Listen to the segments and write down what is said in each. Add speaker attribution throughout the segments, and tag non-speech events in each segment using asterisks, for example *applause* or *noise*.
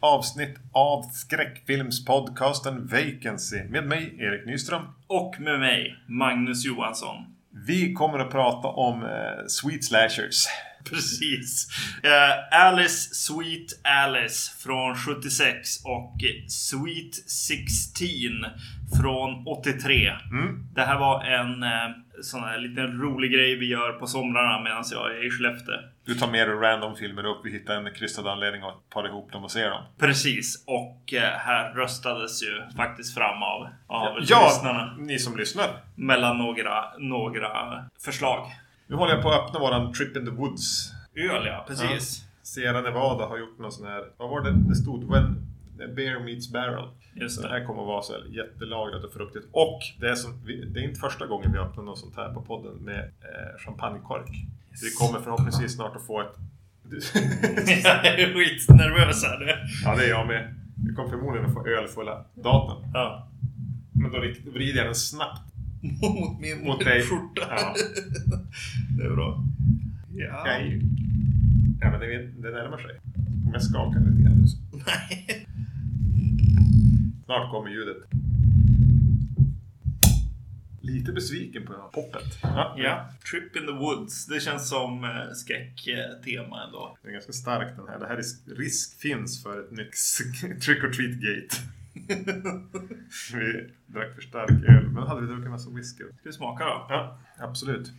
Speaker 1: avsnitt av skräckfilmspodcasten Vacancy med mig Erik Nyström.
Speaker 2: Och med mig, Magnus Johansson.
Speaker 1: Vi kommer att prata om eh, Sweet Slashers.
Speaker 2: Precis. Eh, Alice Sweet Alice från 76 och Sweet 16 från 83.
Speaker 1: Mm.
Speaker 2: Det här var en eh, sån här liten rolig grej vi gör på somrarna medan jag är i Skellefteå.
Speaker 1: Du tar med dig random filmer upp. Vi hittar en krystad anledning att para ihop dem och se dem.
Speaker 2: Precis. Och eh, här röstades ju faktiskt fram av, av
Speaker 1: Ja,
Speaker 2: lyssnarna.
Speaker 1: ni som lyssnar.
Speaker 2: Mellan några, några förslag.
Speaker 1: Nu håller jag på att öppna våran Trip in the Woods.
Speaker 2: Öl ja, precis.
Speaker 1: Sierra Nevada har gjort någon sån här... Vad var det det stod? When bear meets barrel.
Speaker 2: Just
Speaker 1: det
Speaker 2: det.
Speaker 1: här kommer att vara så jättelagrat och fruktigt. Och det är, som, det är inte första gången vi öppnar något sånt här på podden med eh, champagnekork. Så vi kommer förhoppningsvis snart att få ett... *laughs*
Speaker 2: jag är skitnervös här nu.
Speaker 1: ja, det är jag med. Vi kommer förmodligen att få ölfulla datorn.
Speaker 2: Ja.
Speaker 1: Men då vrider jag den snabbt
Speaker 2: Mot min
Speaker 1: mot dig.
Speaker 2: skjorta.
Speaker 1: Ja. *laughs*
Speaker 2: Det är bra. Ja.
Speaker 1: Jag är ju... Ja, men det, det närmar sig. Om jag skakar lite grann.
Speaker 2: Nej.
Speaker 1: Snart kommer ljudet. Lite besviken på poppet. Ja,
Speaker 2: Ja. Trip in the Woods. Det känns som eh, skräcktema ändå.
Speaker 1: Det är ganska stark den här. Det här är risk finns för ett nytt *laughs* trick or treat gate. *laughs* vi drack för stark öl, men hade vi druckit massa whisky.
Speaker 2: Ska vi smaka då?
Speaker 1: Ja, absolut.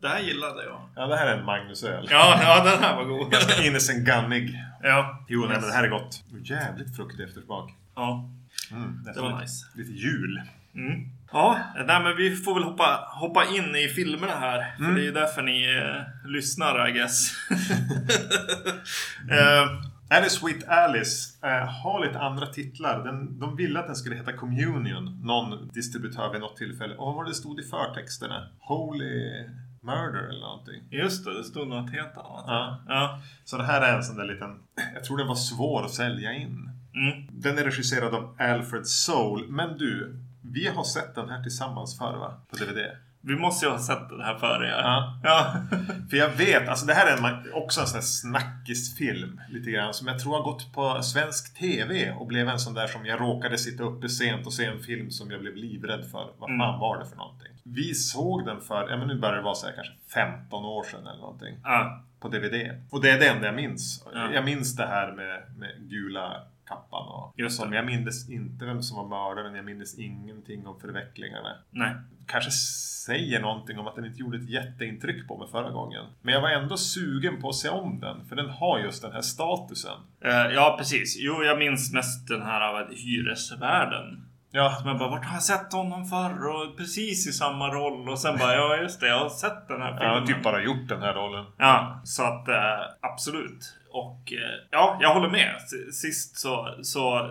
Speaker 2: Det här gillade jag.
Speaker 1: Ja, det här är en Magnus-öl.
Speaker 2: Ja, ja den här var god.
Speaker 1: Ganska *laughs* innocent gunnig.
Speaker 2: Ja.
Speaker 1: Jo, nej, men det här är gott. Jävligt fruktig eftersmak.
Speaker 2: Ja.
Speaker 1: Mm,
Speaker 2: Det var
Speaker 1: lite,
Speaker 2: nice.
Speaker 1: Lite jul.
Speaker 2: Mm. Ja, nej, men vi får väl hoppa, hoppa in i filmerna här. För det är ju därför ni eh, lyssnar, I guess. *laughs* eh,
Speaker 1: Alice Sweet Alice eh, har lite andra titlar. Den, de ville att den skulle heta Communion. Någon distributör vid något tillfälle. Och vad var det stod i förtexterna? Holy Murder eller någonting.
Speaker 2: just det, det stod något helt annat.
Speaker 1: Ja.
Speaker 2: ja.
Speaker 1: Så det här är en sån där liten... Jag tror den var svår att sälja in.
Speaker 2: Mm.
Speaker 1: Den är regisserad av Alfred Soul. Men du, vi har sett den här tillsammans förr va? På DVD.
Speaker 2: Vi måste ju ha sett det här före. Ja.
Speaker 1: Ja.
Speaker 2: ja. *laughs*
Speaker 1: För jag vet, alltså det här är en, också en sån här snackisfilm. Lite grann. Som jag tror har gått på svensk TV. Och blev en sån där som jag råkade sitta uppe sent och se en film som jag blev livrädd för. Vad fan
Speaker 2: Mm.
Speaker 1: var det för någonting? Vi såg den för, ja men nu börjar det vara så här kanske 15 år sedan eller någonting.
Speaker 2: ja.
Speaker 1: På DVD. Och det är det enda jag minns.
Speaker 2: Ja.
Speaker 1: Jag minns det här med, med gula kappan och som. Jag minns inte vem som var mördaren. Jag minns ingenting om förvecklingarna
Speaker 2: Nej.
Speaker 1: kanske säger någonting om att den inte gjorde ett jätteintryck på mig förra gången. Men jag var ändå sugen på att se om den, för den har just den här statusen.
Speaker 2: Eh, ja, precis. Jo, jag minns mest den här av hyresvärden.
Speaker 1: Ja,
Speaker 2: Men bara, vart har jag sett honom förr? Och precis i samma roll. Och sen bara, ja just det, jag har sett den här
Speaker 1: jag
Speaker 2: filmen.
Speaker 1: har typ bara gjort den här rollen.
Speaker 2: Ja, så att eh, absolut. Och eh, ja, jag håller med. Sist så, så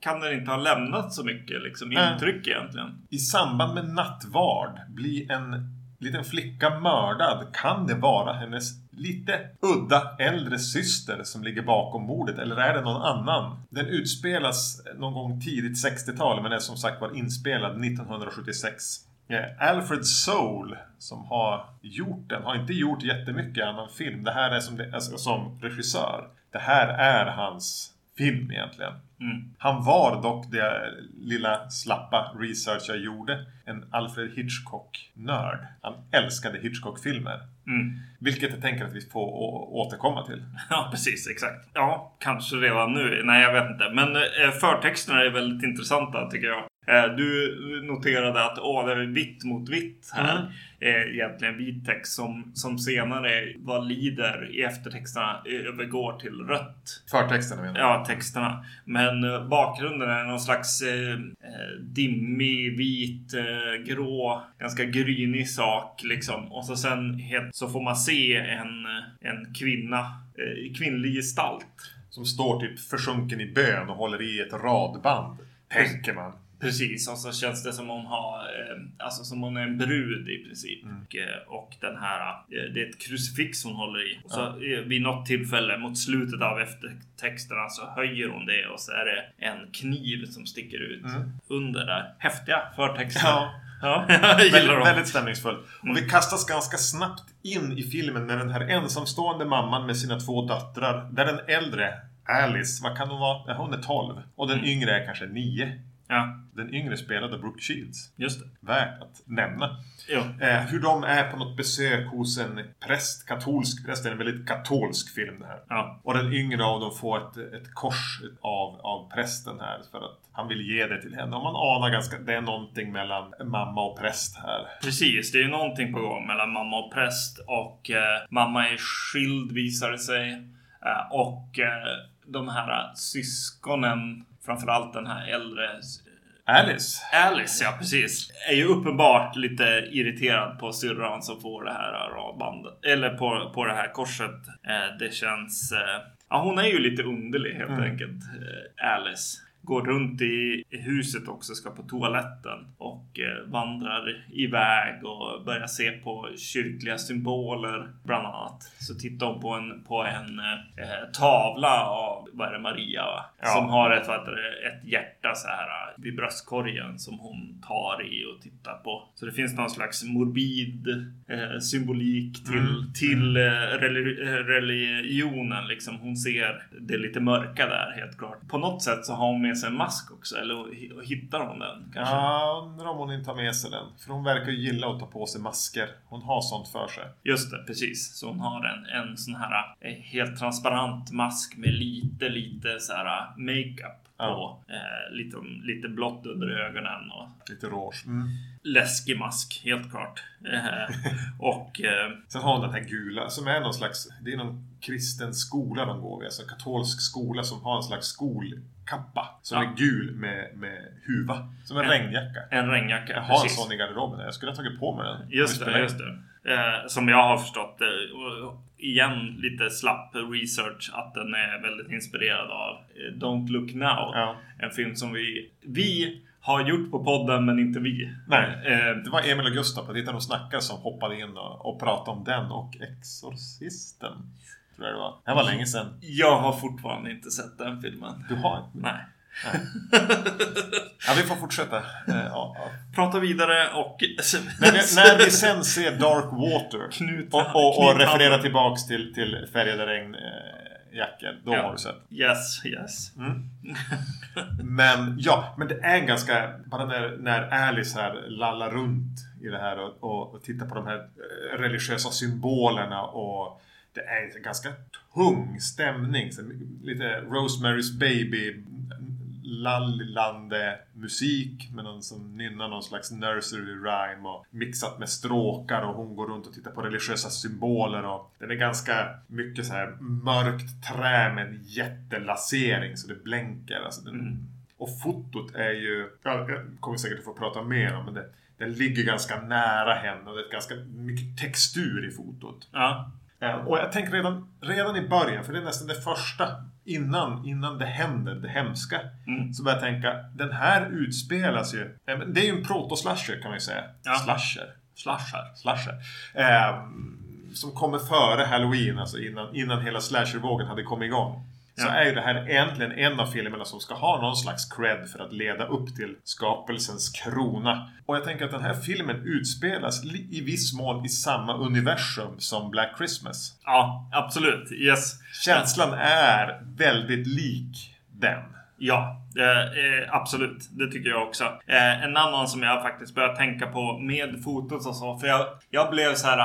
Speaker 2: kan den inte ha lämnat så mycket liksom, intryck egentligen.
Speaker 1: I samband med nattvard blir en liten flicka mördad. Kan det vara hennes lite udda äldre syster som ligger bakom mordet? Eller är det någon annan? Den utspelas någon gång tidigt 60-tal men är som sagt var inspelad 1976. Eh, Alfred Soul som har gjort den har inte gjort jättemycket annan film. Det här är som, det, alltså, som regissör. Det här är hans film egentligen.
Speaker 2: Mm.
Speaker 1: Han var dock det lilla slappa research jag gjorde. En Alfred Hitchcock-nörd. Han älskade Hitchcock-filmer.
Speaker 2: Mm.
Speaker 1: Vilket jag tänker att vi får återkomma till. *laughs*
Speaker 2: Ja, precis. Exakt. Ja, kanske redan nu. Nej, jag vet inte. Men eh, förtexterna är väldigt intressanta tycker jag. Eh, du noterade att åh, det är vitt mot vitt här.
Speaker 1: Mm.
Speaker 2: Eh, egentligen vit text som, som senare vad lider i eftertexterna eh, övergår till rött.
Speaker 1: Förtexterna menar jag.
Speaker 2: Ja, texterna. Men eh, bakgrunden är någon slags eh, dimmig, vit, grå, ganska grynig sak liksom. Och så sen så får man se en, en kvinna, kvinnlig gestalt.
Speaker 1: Som står typ försjunken i bön och håller i ett radband. Tänker man.
Speaker 2: Precis, och så känns det som hon har, eh, alltså som hon är en brud i princip.
Speaker 1: Mm.
Speaker 2: Och, eh, den här, eh, det är ett krucifix hon håller i. Och så
Speaker 1: Ja.
Speaker 2: vid något tillfälle mot slutet av eftertexterna så höjer hon det och så är det en kniv som sticker ut
Speaker 1: Mm.
Speaker 2: under där. Häftiga förtexter.
Speaker 1: Ja.
Speaker 2: Ja, *laughs*
Speaker 1: Väldigt, väldigt stämningsfullt. Och vi kastas ganska snabbt in i filmen med den här ensamstående mamman med sina två döttrar. Där den äldre Alice, vad kan hon vara? Hon är 12. Och den yngre är kanske 9.
Speaker 2: Ja,
Speaker 1: Den yngre spelade Brooke Shields.
Speaker 2: just det.
Speaker 1: Värt att nämna.
Speaker 2: Jo.
Speaker 1: Eh, hur de är på något besök hos en präst, katolsk präst. Det är en väldigt katolsk film det här.
Speaker 2: Ja.
Speaker 1: Och den yngre av dem får ett, ett kors av, av prästen här för att han vill ge det till henne. Och man anar ganska, det är någonting mellan mamma och präst här.
Speaker 2: Precis, det är ju någonting på gång mellan mamma och präst och eh, mamma är skild visar det sig. Eh, och eh, de här syskonen, framförallt den här äldre
Speaker 1: Alice.
Speaker 2: Alice, ja precis. Är ju uppenbart lite irriterad på syrran som får det här radbandet. Eller på, på det här korset. Eh, det känns... Eh, ja, hon är ju lite underlig helt enkelt. Eh, Alice. Går runt i huset också, ska på toaletten. Och eh, vandrar iväg och börjar se på kyrkliga symboler bland annat. Så tittar hon på en, på en eh, tavla av, vad är det, Maria va?
Speaker 1: Ja.
Speaker 2: Som har ett, vad det, ett hjärta så här äh, vid bröstkorgen som hon tar i och tittar på. Så det finns någon slags morbid eh, symbolik till,
Speaker 1: Mm.
Speaker 2: till eh, reli- eh, religionen. Liksom. Hon ser det lite mörka där helt klart. På något sätt så har hon med sig en mask också. Eller hi- hittar hon den kanske?
Speaker 1: Ja, undrar om hon inte har med sig den. För hon verkar ju gilla att ta på sig masker. Hon har sånt för sig.
Speaker 2: Just det, precis. Så hon har en, en sån här eh, helt transparent mask med lite, lite så här eh, makeup på. Eh, lite, lite blått under ögonen och
Speaker 1: Lite rouge. Mm.
Speaker 2: läskig mask, helt klart. Eh, och *laughs* eh,
Speaker 1: Sen har hon den här gula som är någon slags... Det är någon kristen skola de går vid. Alltså en katolsk skola som har en slags skolkappa. Som
Speaker 2: Ja.
Speaker 1: är gul med, med huva. Som en
Speaker 2: En-
Speaker 1: regnjacka.
Speaker 2: en regnjacka.
Speaker 1: Jag har en
Speaker 2: precis.
Speaker 1: sån i garderoben. Jag skulle ha tagit på mig den.
Speaker 2: Just det, just det. Eh, som jag har förstått. Och igen lite slapp research att den är väldigt inspirerad av eh, Don't Look Now.
Speaker 1: Ja.
Speaker 2: En film som vi, vi har gjort på podden men inte vi.
Speaker 1: Nej.
Speaker 2: Eh,
Speaker 1: Det var Emil och Gustav på Tittarna och snackar som hoppade in och, och pratade om den och Exorcisten. Tror jag det var. Det var länge sedan.
Speaker 2: jag har fortfarande inte sett den filmen.
Speaker 1: Du har inte?
Speaker 2: Nej. *laughs*
Speaker 1: Ja, vi får fortsätta. Eh, ja, ja.
Speaker 2: Prata vidare och...
Speaker 1: Men när vi sen ser Dark Water
Speaker 2: Knuta-
Speaker 1: och, och, och refererar tillbaks till, till färgade regnjackor, då
Speaker 2: Ja.
Speaker 1: har du sett.
Speaker 2: Yes, yes. *laughs*
Speaker 1: Men ja, men det är ganska... Bara när, när Alice här lallar runt i det här och, och, och tittar på de här eh, religiösa symbolerna och det är en ganska tung stämning. Så lite Rosemary's Baby lallande musik med någon som nynnar någon slags nursery rhyme och mixat med stråkar och hon går runt och tittar på religiösa symboler och den är ganska mycket så här mörkt trä med en jättelasering så det blänker. Alltså den, Och fotot är ju, ja, jag kommer säkert att få prata mer om men det, den ligger ganska nära henne och det är ganska mycket textur i fotot.
Speaker 2: Ja.
Speaker 1: Eh, Och jag tänker redan, redan i början, för det är nästan det första innan, innan det händer, det hemska.
Speaker 2: Mm.
Speaker 1: Så börjar jag tänka, den här utspelas ju... eh, Det är ju en proto-slasher kan man ju säga.
Speaker 2: Ja.
Speaker 1: Slasher.
Speaker 2: Slasher.
Speaker 1: Slasher. Eh, som kommer före Halloween, alltså innan, innan hela slashervågen hade kommit igång. Så är ju det här egentligen en av filmerna som ska ha någon slags cred för att leda upp till skapelsens krona. Och jag tänker att den här filmen utspelas i viss mån i samma universum som Black Christmas.
Speaker 2: Ja, absolut. Yes.
Speaker 1: Känslan är väldigt lik den.
Speaker 2: Ja, eh, eh, absolut. Det tycker jag också. Eh, en annan som jag faktiskt börjat tänka på med fotot och så. För jag, jag blev så här.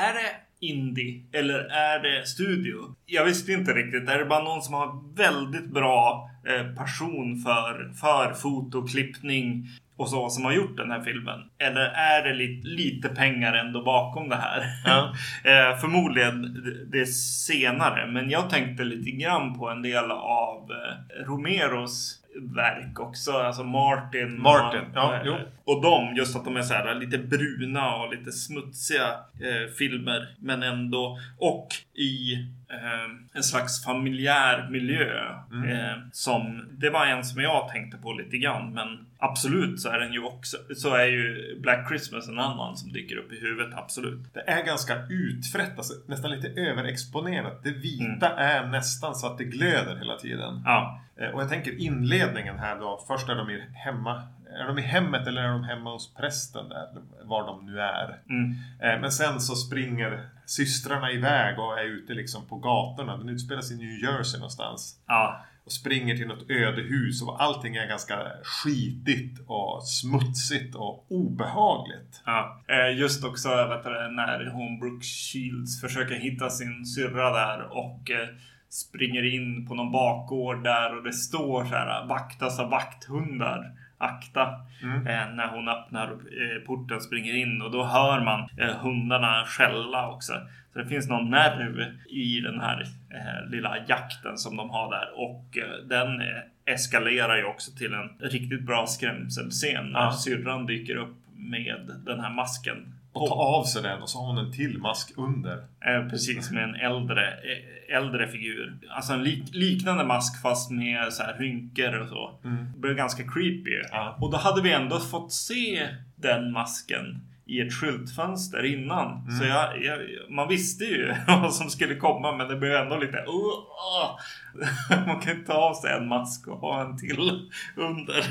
Speaker 2: Är det indie eller är det studio? Jag visste inte riktigt. Är det bara någon som har väldigt bra eh, passion för, för fotoklippning och så som har gjort den här filmen? Eller är det li, lite pengar ändå bakom det här?
Speaker 1: Ja. *laughs*
Speaker 2: eh, förmodligen det- det senare. Men jag tänkte lite grann på en del av eh, Romeros verk också. Alltså Martin.
Speaker 1: Martin,
Speaker 2: och,
Speaker 1: ja,
Speaker 2: eh,
Speaker 1: jo.
Speaker 2: och de, just att de är så här lite bruna och lite smutsiga eh, filmer. Men ändå. Och i eh, en slags familjär miljö.
Speaker 1: Mm.
Speaker 2: Eh, som, det var en som jag tänkte på lite grann. Men absolut så är den ju också, så är ju Black Christmas en annan som dyker upp i huvudet. Absolut.
Speaker 1: Det är ganska utfrätt, alltså, nästan lite överexponerat. Det vita
Speaker 2: Mm.
Speaker 1: är nästan så att det glöder hela tiden.
Speaker 2: Ja,
Speaker 1: Eh, Och jag tänker inledningen här då. Först är de ju hemma, är de i hemmet eller är de hemma hos prästen där? Var de nu är.
Speaker 2: Mm.
Speaker 1: Eh, men sen så springer systrarna iväg och är ute liksom på gatorna. Den utspelar sig i New Jersey någonstans.
Speaker 2: Ja.
Speaker 1: Och springer till något ödehus och allting är ganska skitigt och smutsigt och obehagligt.
Speaker 2: Ja, eh, just också vet du, när hon Brooke Shields försöker hitta sin syrra där och eh, springer in på någon bakgård där och det står så här vaktas av vakthundar. Akta.
Speaker 1: Mm.
Speaker 2: Eh, när hon öppnar eh, porten springer in och då hör man eh, hundarna skälla också. Så det finns någon nerv i den här eh, lilla jakten som de har där och eh, den eh, eskalerar ju också till en riktigt bra skrämselscen när
Speaker 1: Ja.
Speaker 2: syrran dyker upp med den här masken.
Speaker 1: Och tar av sig den och så har hon en till mask under.
Speaker 2: Eh, precis, med en äldre, eh, äldre figur. Alltså en lik, liknande mask fast med så här rynkor och så. Det blev ganska creepy.
Speaker 1: Ja.
Speaker 2: Och då hade vi ändå fått se den masken i ett skyltfönster innan. Så jag, jag, man visste ju *laughs* vad som skulle komma men det blev ändå lite... Uh, uh. *laughs* Man kan inte ta av sig en mask och ha en till *laughs* under.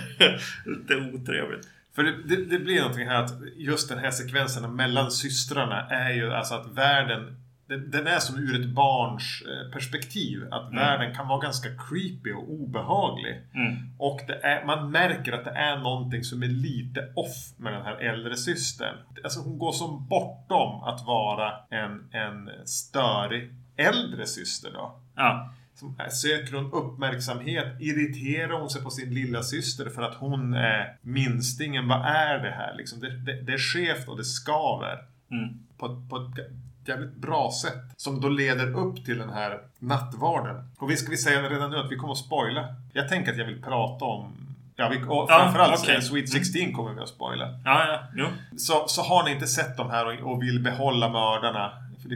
Speaker 2: lite otrevligt.
Speaker 1: För det, det, det blir någonting här att just den här sekvensen mellan systrarna är ju alltså att världen den, den är som ur ett barns eh, perspektiv. Att världen kan vara ganska creepy och obehaglig.
Speaker 2: Mm.
Speaker 1: Och är, man märker att det är någonting som är lite off med den här äldre systern. Alltså hon går som bortom att vara en, en störig äldre syster då.
Speaker 2: Ja.
Speaker 1: Som söker hon uppmärksamhet? Irriterar hon sig på sin lilla syster för att hon är minstingen? Vad är det här? Liksom det, det, det är skevt och det skaver.
Speaker 2: Mm.
Speaker 1: På, på ett jävligt bra sätt. Som då leder upp till den här nattvarden. Och vi ska vi säga redan nu att vi kommer att spoila. Jag tänker att jag vill prata om Ja, vi, och
Speaker 2: Ja,
Speaker 1: framförallt
Speaker 2: okej.
Speaker 1: okay. Sweet 16 kommer vi att spoila.
Speaker 2: Ja, ja. Jo.
Speaker 1: Så, så har ni inte sett de här och, och vill behålla mördarna, för det,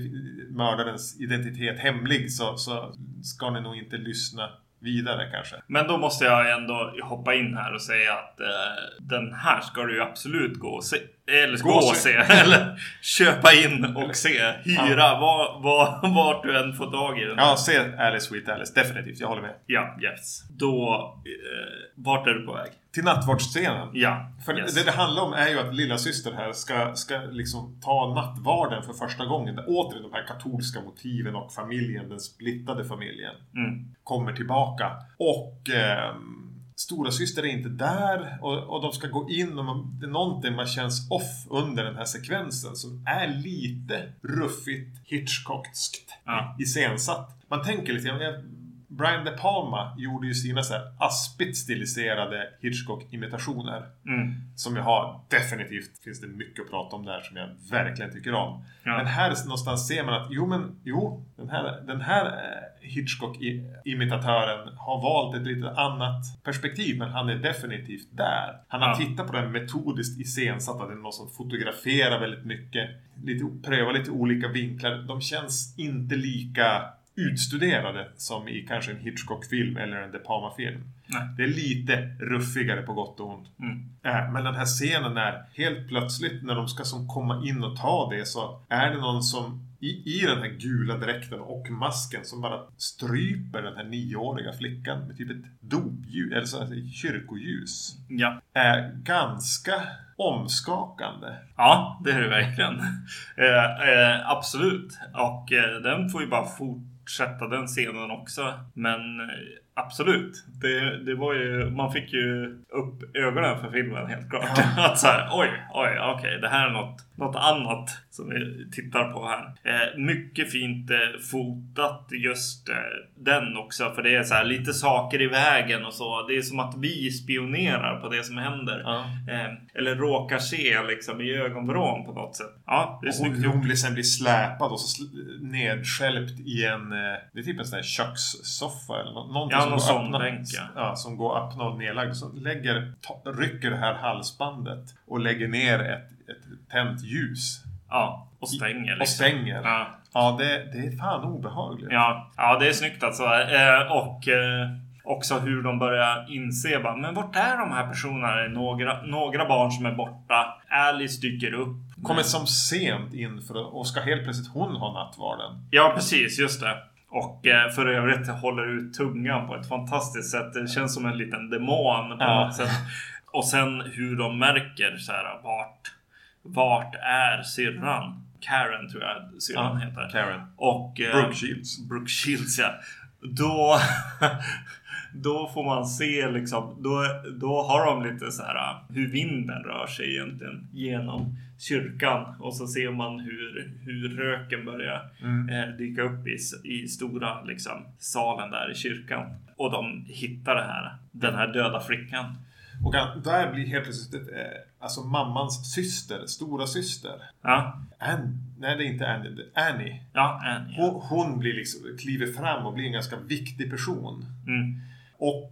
Speaker 1: mördarens identitet hemlig, så, så ska ni nog inte lyssna vidare kanske.
Speaker 2: Men då måste jag ändå hoppa in här och säga att eh, den här ska du ju absolut gå och se. Eller gå,
Speaker 1: Gå och
Speaker 2: se. *laughs* Eller köpa in och se. Hyra. Var, var, vart du än får tag i den.
Speaker 1: Ja, se Alice Sweet Alice, definitivt. Jag håller med.
Speaker 2: Ja, yes. Då... Eh, vart är du på väg?
Speaker 1: Till nattvardsscenen.
Speaker 2: Ja.
Speaker 1: För
Speaker 2: yes.
Speaker 1: det det handlar om är ju att lilla syster här ska, ska liksom ta nattvarden för första gången. Återigen de här katolska motiven och familjen, den splittade familjen.
Speaker 2: Mm.
Speaker 1: kommer tillbaka. Och ehm, stora syster är inte där och, och de ska gå in och man, det är någonting man känns off under den här sekvensen som är lite ruffigt Hitchcockskt
Speaker 2: Ja.
Speaker 1: iscensatt. Man tänker lite eh, Brian De Palma gjorde ju sina så här aspigt stiliserade Hitchcock-imitationer.
Speaker 2: Mm.
Speaker 1: Som jag har definitivt, finns det mycket att prata om där som jag verkligen tycker om.
Speaker 2: Ja.
Speaker 1: Men här någonstans ser man att jo men jo, den här, den här eh, Hitchcock-imitatören har valt ett lite annat perspektiv men han är definitivt där. Han har
Speaker 2: Ja.
Speaker 1: tittat på det metodiskt iscensatt, att det är någon som fotograferar väldigt mycket. Lite, prövar lite olika vinklar. De känns inte lika utstuderade som i kanske en Hitchcock-film eller en De Palma-film. Det är lite ruffigare på gott och ont.
Speaker 2: Mm.
Speaker 1: Äh, men den här scenen är helt plötsligt när de ska som komma in och ta det så är det någon som i, i den här gula dräkten och masken som bara stryper den här nioåriga flickan med typ ett dopljus, eller så, alltså, kyrkoljus.
Speaker 2: Ja.
Speaker 1: Är ganska omskakande.
Speaker 2: Ja, det är det verkligen. Eh, eh, absolut. Och eh, den får ju bara fortsätta den scenen också. Men eh, absolut. Det, det var ju, man fick ju upp ögonen för filmen helt klart. *laughs* Att så här, oj, oj, okej, det här är något, något annat som vi tittar på här. Eh, mycket fint eh, fotat just eh, den också. För det är så här lite saker i vägen och så. Det är som att vi spionerar på det som händer.
Speaker 1: Ja.
Speaker 2: Eh, eller råkar se liksom i ögonvrån på något sätt. Ja, det är
Speaker 1: Och
Speaker 2: snyggt
Speaker 1: hon, blir sen blir släpad och så sl- nedskälpt i en... eh, Det är typ en sån här kökssoffa eller nå- någonting
Speaker 2: Ja,
Speaker 1: som öppna,
Speaker 2: bänk, ja.
Speaker 1: Som går och nedlagd. Så lägger, rycker det här halsbandet och lägger ner ett, ett tänt ljus.
Speaker 2: Ja, och stänger.
Speaker 1: Och
Speaker 2: Liksom.
Speaker 1: stänger. Ja,
Speaker 2: Ja,
Speaker 1: det, det är fan obehagligt.
Speaker 2: ja, ja, det är snyggt alltså. Eh, och eh, också hur de börjar inse bara, men vart är de här personerna? Några, några barn som är borta. Alice dyker upp.
Speaker 1: Kommer som sent in för och ska helt plötsligt hon ha nattvarden.
Speaker 2: Ja, precis. Just det. Och eh, för övrigt håller ut tungan på ett fantastiskt sätt. Det känns som en liten demon på
Speaker 1: Ja.
Speaker 2: något sätt. Och sen hur de märker så här vart, vart är syrran? Karen tror jag syrran
Speaker 1: Ja,
Speaker 2: heter.
Speaker 1: Karen.
Speaker 2: Och eh,
Speaker 1: Brooke Shields.
Speaker 2: Brooke Shields ja. Då, *laughs* då får man se liksom, då, då har de lite så här hur vinden rör sig egentligen genom kyrkan och så ser man hur, hur röken börjar
Speaker 1: Mm.
Speaker 2: eh, dyka upp i, i stora liksom, salen där i kyrkan. Och de hittar det här, den här döda flickan.
Speaker 1: Och där blir helt plötsligt eh, alltså mammans syster, stora syster.
Speaker 2: Ja,
Speaker 1: Ann, nej, det är inte Annie. Annie.
Speaker 2: ja, Annie.
Speaker 1: Hon, hon blir liksom, kliver fram och blir en ganska viktig person.
Speaker 2: Mm.
Speaker 1: Och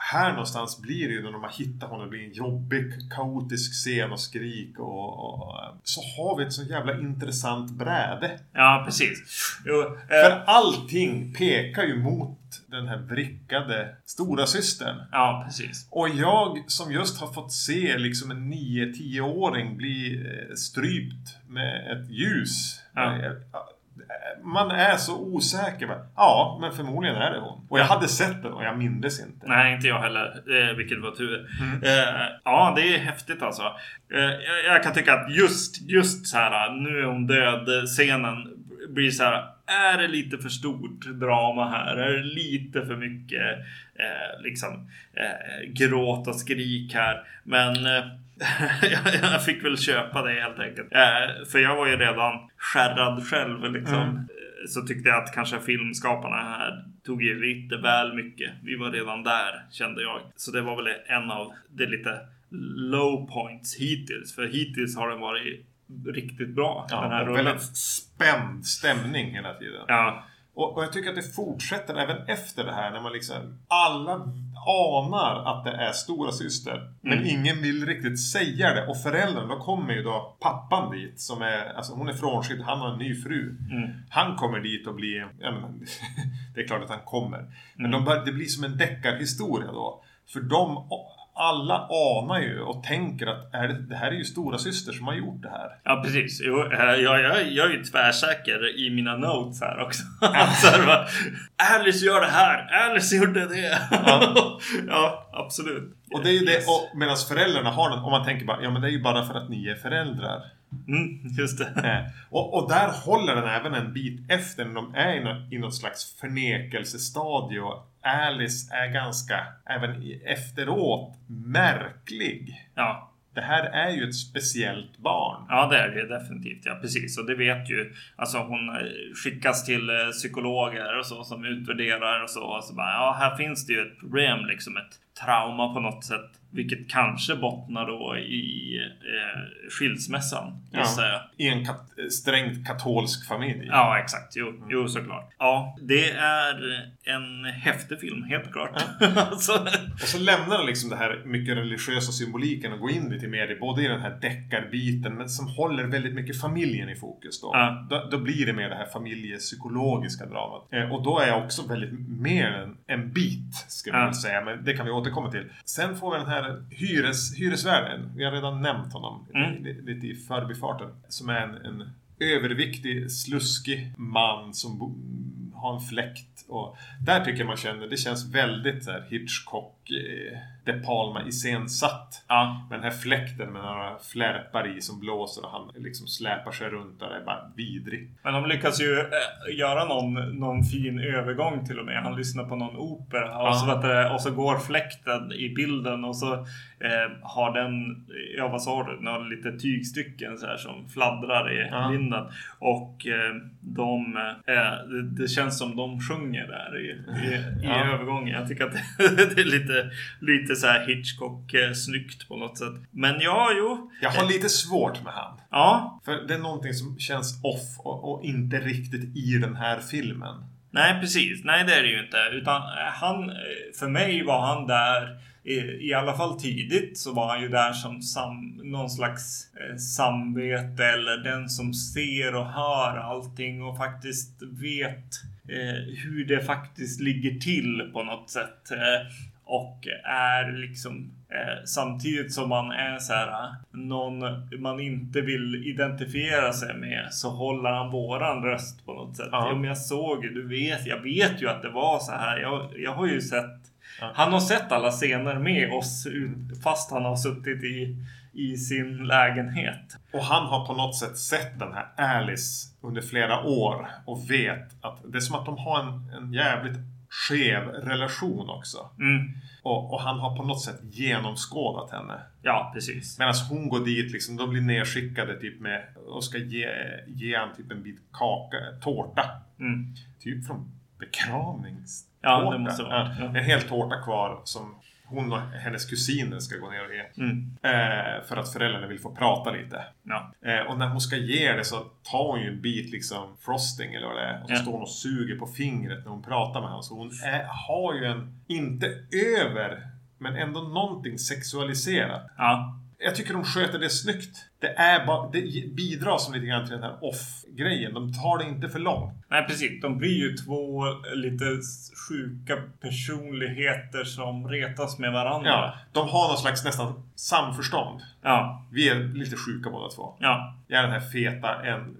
Speaker 1: här någonstans blir det ju när de har hittat honom, det blir en jobbig, kaotisk scen och skrik och, och så har vi ett så jävla intressant bräde.
Speaker 2: Ja, precis. Jo, eh,
Speaker 1: För allting pekar ju mot den här vrickade stora systern.
Speaker 2: ja, precis.
Speaker 1: Och jag som just har fått se liksom en 9-10-åring bli eh, strypt med ett ljus.
Speaker 2: Ja.
Speaker 1: Man är så osäker. Ja, men förmodligen är det hon. Och jag hade sett den och jag mindes inte.
Speaker 2: Nej, inte jag heller. Eh, vilket var tur.
Speaker 1: Mm.
Speaker 2: Eh, ja, det är häftigt alltså. Eh, jag, jag kan tycka att just, just så här, nu är hon död, scenen blir så här. Är det lite för stort drama här? Är det lite för mycket eh, liksom gråt och skrik här? Men *laughs* jag, fick väl köpa det helt enkelt. Eh, för jag var ju redan skärrad själv liksom.
Speaker 1: Mm.
Speaker 2: Eh, Så tyckte jag att kanske filmskaparna här tog ju lite väl mycket. Vi var redan där kände jag. Så det var väl en av de lite low points hittills. För hittills har den varit riktigt bra. den här
Speaker 1: Ja, och
Speaker 2: rullen.
Speaker 1: väldigt spänd stämning hela tiden.
Speaker 2: Ja,
Speaker 1: Och, och jag tycker att det fortsätter även efter det här när man liksom alla anar att det är stora syster Men
Speaker 2: Mm.
Speaker 1: ingen vill riktigt säga det. Och föräldrarna, då kommer ju då pappan dit som är, alltså hon är frånskild, han har en ny fru.
Speaker 2: mm.
Speaker 1: Han kommer dit och blir, ja, men, *laughs* det är klart att han kommer. Men
Speaker 2: Mm.
Speaker 1: de bör, det blir som en deckarhistoria då. För de, alla anar ju och tänker att är det, det här är ju stora syster som har gjort det här.
Speaker 2: Ja precis. Jo, eh, jag, jag, jag är ju tvärsäker i mina notes här också. *laughs* det var, Alice gör det här! Alice gjorde det!
Speaker 1: Ja. *laughs*
Speaker 2: ja, absolut.
Speaker 1: Och det är ju det, och medan föräldrarna har den, och man tänker bara, ja men det är ju bara för att ni är föräldrar.
Speaker 2: Mm, just det.
Speaker 1: Eh, och, och där håller den även en bit efter när de är i något, i något slags förnekelsestadie. Och Alice är ganska, även efteråt, märklig.
Speaker 2: Ja.
Speaker 1: Det här är ju ett speciellt barn.
Speaker 2: Ja, det är det definitivt. Ja, precis. Och det vet ju. Alltså hon eh, skickas till eh, psykologer och så som utvärderar och så. Och så bara, ja, här finns det ju ett problem, liksom ett trauma på något sätt. Vilket kanske bottnar då i eh, skilsmässan, jag.
Speaker 1: I en kat, strängt katolsk familj.
Speaker 2: Ja, exakt. Jo, jo, såklart. Ja, det är en häftig film, helt klart. alltså, *laughs*
Speaker 1: Och så lämnar den liksom det här mycket religiösa symboliken och går in lite mer i både i den här deckarbiten men som håller väldigt mycket familjen i fokus då.
Speaker 2: Ja.
Speaker 1: Då, då blir det mer det här familjepsykologiska dramat. Eh, och då är jag också väldigt mer en, en bit,
Speaker 2: Ja.
Speaker 1: väl säga. Men det kan vi återkomma till. Sen får vi den här hyres, hyresvärden. Vi har redan nämnt honom
Speaker 2: Mm.
Speaker 1: lite, lite i förbifarten. Som är en, en överviktig, sluskig man som bo, har en fläkt. Och där tycker jag man känner, det känns väldigt så här Hitchcock, eh, De Palma iscensatt.
Speaker 2: ja,
Speaker 1: Med den här fläkten med några flärpar i som blåser och han liksom släpar sig runt där. Det är bara vidrigt.
Speaker 2: Men de lyckas ju eh, göra någon, någon fin övergång till och med. Han lyssnar på någon opera och, så, vet du, och så går fläkten i bilden och så eh, har den, ja vad sa du, några lite tygstycken så här som fladdrar i
Speaker 1: Ja.
Speaker 2: vinden. Och eh, de, eh, det, det känns som de sjunger där i, i, i
Speaker 1: Ja.
Speaker 2: övergången. Jag tycker att det, *laughs* är lite, lite så här Hitchcock eh, snyggt på något sätt. Men ja, jo.
Speaker 1: Jag har lite svårt med han.
Speaker 2: Ja,
Speaker 1: För det är någonting som känns off och, och inte riktigt i den här filmen.
Speaker 2: Nej, precis. Nej, det är det ju inte. Utan eh, han, eh, för mig var han där, i, i alla fall tidigt, så var han ju där som sam, någon slags eh, samvete eller den som ser och hör allting och faktiskt vet eh, hur det faktiskt ligger till på något sätt. Eh, och är liksom eh, samtidigt som man är så här eh, någon man inte vill identifiera sig med så håller han våran röst på något sätt.
Speaker 1: Ja.
Speaker 2: Men jag såg du vet, jag vet ju att det var så här. Jag, jag har ju sett. Han har sett alla scener med oss fast han har suttit i, i sin lägenhet.
Speaker 1: Och han har på något sätt sett den här Alice under flera år och vet att det är som att de har en, en jävligt skev relation också.
Speaker 2: Mm.
Speaker 1: Och, och han har på något sätt genomskådat henne.
Speaker 2: Ja, precis.
Speaker 1: Medan hon går dit liksom, de blir nedskickade typ med och ska ge, ge han typ en bit kaka, tårta.
Speaker 2: Mm.
Speaker 1: Typ från begravningstårta.
Speaker 2: Ja, det måste vara.
Speaker 1: Ja. En hel tårta kvar som hon och hennes kusiner ska gå ner och ge.
Speaker 2: Mm.
Speaker 1: Eh, för att föräldrarna vill få prata lite.
Speaker 2: Ja.
Speaker 1: Eh, och när hon ska ge det så tar hon ju en bit liksom frosting eller vad det är. Och så
Speaker 2: Ja.
Speaker 1: står hon och suger på fingret när hon pratar med honom. Så hon är, har ju en, inte över, men ändå någonting sexualiserat.
Speaker 2: ja.
Speaker 1: Jag tycker de sköter det snyggt. Det, är bara, det bidrar som lite grann till den här off-grejen. De tar det inte för långt.
Speaker 2: Nej, precis. De blir ju två lite sjuka personligheter som retas med varandra.
Speaker 1: Ja, de har någon slags nästan samförstånd.
Speaker 2: Ja.
Speaker 1: Vi är lite sjuka båda två.
Speaker 2: Ja.
Speaker 1: Jag är den här feta en,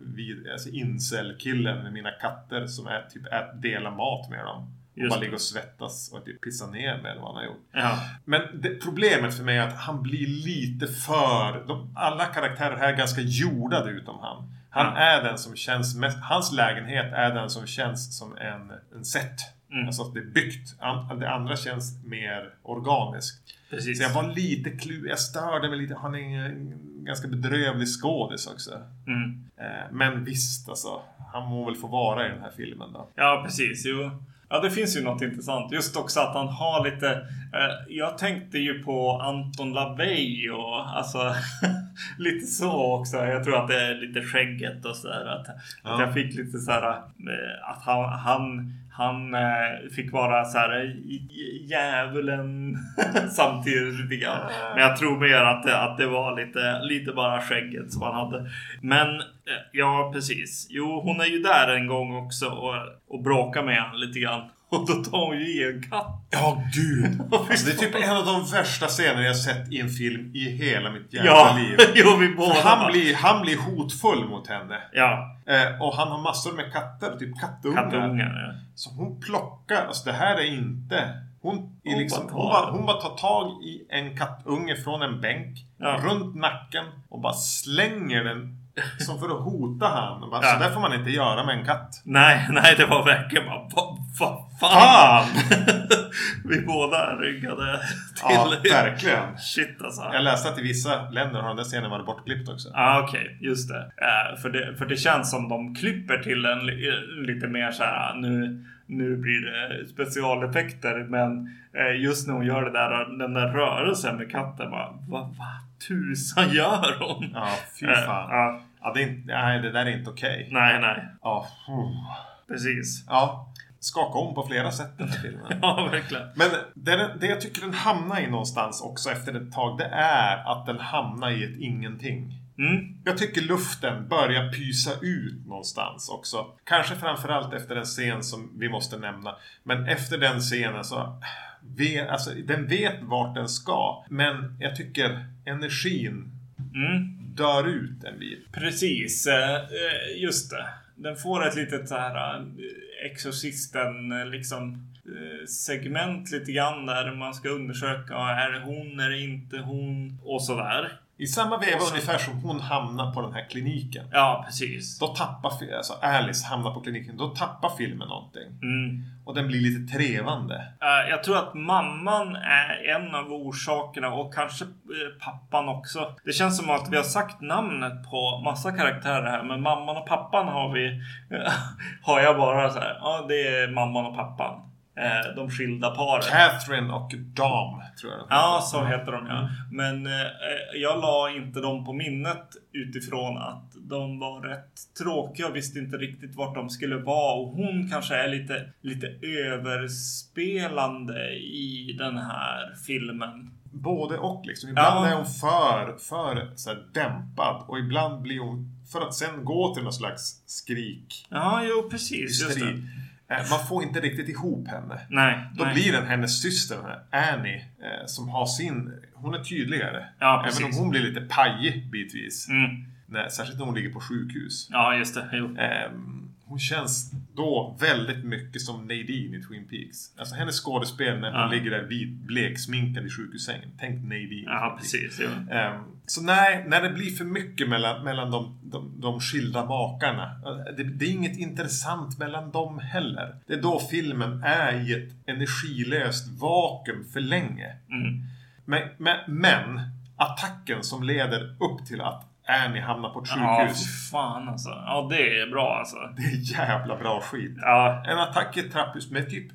Speaker 1: alltså incel-killen med mina katter som är typ att dela mat med dem.
Speaker 2: Just det.
Speaker 1: ligga och svettas och typ pissa ner med vad han har gjort.
Speaker 2: Ja.
Speaker 1: Men det, problemet för mig är att han blir lite för... De, alla karaktärer här är ganska jordade utom han. Han
Speaker 2: Ja.
Speaker 1: är den som känns mest... Hans lägenhet är den som känns som en, en set.
Speaker 2: Mm.
Speaker 1: Alltså att det är byggt. An, det andra känns mer organiskt.
Speaker 2: Precis.
Speaker 1: Så jag var lite klu... Jag störde mig lite. Han är en ganska bedrövlig skådis också.
Speaker 2: Mm.
Speaker 1: Eh, Men visst alltså. Han må väl få vara i den här filmen då.
Speaker 2: Ja, precis. Jo. Ja, det finns ju något intressant. Just också att han har lite... Eh, jag tänkte ju på Anton LaVey och alltså *laughs* lite så också. Jag tror att det är lite skägget och sådär. Att,
Speaker 1: Ja.
Speaker 2: att jag fick lite så här eh, att han, han, han eh, fick vara så här djävulen *laughs* samtidigt lite grann. Men jag tror mer att det, att det var lite, lite bara skägget som han hade. Men eh, ja, precis. Jo, hon är ju där en gång också och, och bråkar med honom lite grann. *laughs* Och då tar hon ju i en katt.
Speaker 1: Ja, gud! *laughs* Alltså, det är typ en av de värsta scener jag sett i en film i hela mitt jävla
Speaker 2: Ja,
Speaker 1: liv. *laughs*
Speaker 2: jo vi båda.
Speaker 1: För han, blir, han blir hotfull mot henne.
Speaker 2: Ja,
Speaker 1: Eh, och han har massor med katter, typ kattungar.
Speaker 2: kattungar. Ja.
Speaker 1: Så hon plockar, alltså det här är inte... Hon,
Speaker 2: Hon
Speaker 1: liksom,
Speaker 2: bara
Speaker 1: hon, bara, hon bara tar tag i en kattunge från en bänk,
Speaker 2: Ja.
Speaker 1: runt nacken och bara slänger den som för att hota han. Bara,
Speaker 2: Ja.
Speaker 1: Så där får man inte göra med en katt.
Speaker 2: Nej, nej, det var verkligen bara vad va, fan. *laughs* Vi båda ryggade till.
Speaker 1: Ja, verkligen.
Speaker 2: Shit alltså.
Speaker 1: Jag läste att i vissa länder har den där scenen varit bortklippt också.
Speaker 2: Ja, ah, okej. just det. Eh, för det. För det känns som de klipper till en li- lite mer så här. Nu, nu blir det specialeffekter. Men eh, just när hon gör det där, den där rörelsen med katten. Bara, vad va, tusan gör hon?
Speaker 1: Ja, fy
Speaker 2: Eh,
Speaker 1: fan.
Speaker 2: ja.
Speaker 1: Ja, det, är inte, nej, det där är inte okej.
Speaker 2: nej, nej.
Speaker 1: Ja, puh.
Speaker 2: Precis.
Speaker 1: ja, skaka om på flera sätt den här filmen. *laughs*
Speaker 2: Ja, verkligen.
Speaker 1: Men det, det jag tycker den hamnar i någonstans också efter ett tag, det är att den hamnar i ett ingenting.
Speaker 2: Mm.
Speaker 1: Jag tycker luften börjar pysa ut någonstans också. Kanske framförallt efter en scen som vi måste nämna. Men efter den scenen så... Vet, alltså, den vet vart den ska. Men jag tycker energin
Speaker 2: Mm.
Speaker 1: dör ut en bit.
Speaker 2: Precis, eh, eh, just det. Den får ett litet så här eh, Exorcisten eh, liksom eh, segment lite grann där man ska undersöka. Är det hon? Är det inte hon? Och sådär.
Speaker 1: I samma veva
Speaker 2: Och så-
Speaker 1: ungefär som hon hamnar på den här kliniken.
Speaker 2: Ja, precis.
Speaker 1: Då tappar, alltså Alice hamnar på kliniken, då tappar filmen någonting.
Speaker 2: Mm.
Speaker 1: Och den blir lite trevande.
Speaker 2: Eh, Jag tror att mamman är en av orsakerna och kanske eh, pappan också. Det känns som att vi har sagt namnet på massa karaktärer här, men mamman och pappan har vi... *laughs* har jag bara så här. Ja, det är mamman och pappan. Eh, De skilda paren.
Speaker 1: Catherine och Dam, tror jag.
Speaker 2: Ja, så heter de ja. Men eh, jag la inte dem på minnet utifrån att de var rätt tråkiga och visste inte riktigt vart de skulle vara. Och hon kanske är lite, lite överspelande i den här filmen.
Speaker 1: Både och liksom. Ibland
Speaker 2: Ja.
Speaker 1: är hon för, för så här, dämpad och ibland blir hon för att sen gå till någon slags skrik.
Speaker 2: Ja, jo precis. Just det.
Speaker 1: Eh, Man får inte riktigt ihop henne.
Speaker 2: Nej.
Speaker 1: Då
Speaker 2: nej.
Speaker 1: blir den hennes syster, Annie, eh, som har sin... Hon är tydligare.
Speaker 2: Ja,
Speaker 1: Även om hon blir lite pajig bitvis.
Speaker 2: Mm.
Speaker 1: Nej, särskilt när hon ligger på sjukhus.
Speaker 2: Ja, just det. Jo.
Speaker 1: Ehm, hon känns... då väldigt mycket som Nadine i Twin Peaks. Alltså hennes skådespel när hon
Speaker 2: Ja.
Speaker 1: ligger där vit, bleksminkad i sjukhussängen. Tänk Nadine.
Speaker 2: Ja, precis. Jo.
Speaker 1: Ehm, så nej, när det blir för mycket mellan, mellan de, de, de skilda makarna. eh, Det, det är inget intressant mellan dem heller. Det är då filmen är i ett energilöst vakuum för länge.
Speaker 2: Mm.
Speaker 1: Men, men, men attacken som leder upp till att Annie hamnar på ett
Speaker 2: Ja,
Speaker 1: sjukhus.
Speaker 2: fy fan alltså. Ja, det är bra alltså.
Speaker 1: Det är jävla bra skit.
Speaker 2: Ja,
Speaker 1: En attack i ett trapphus med typ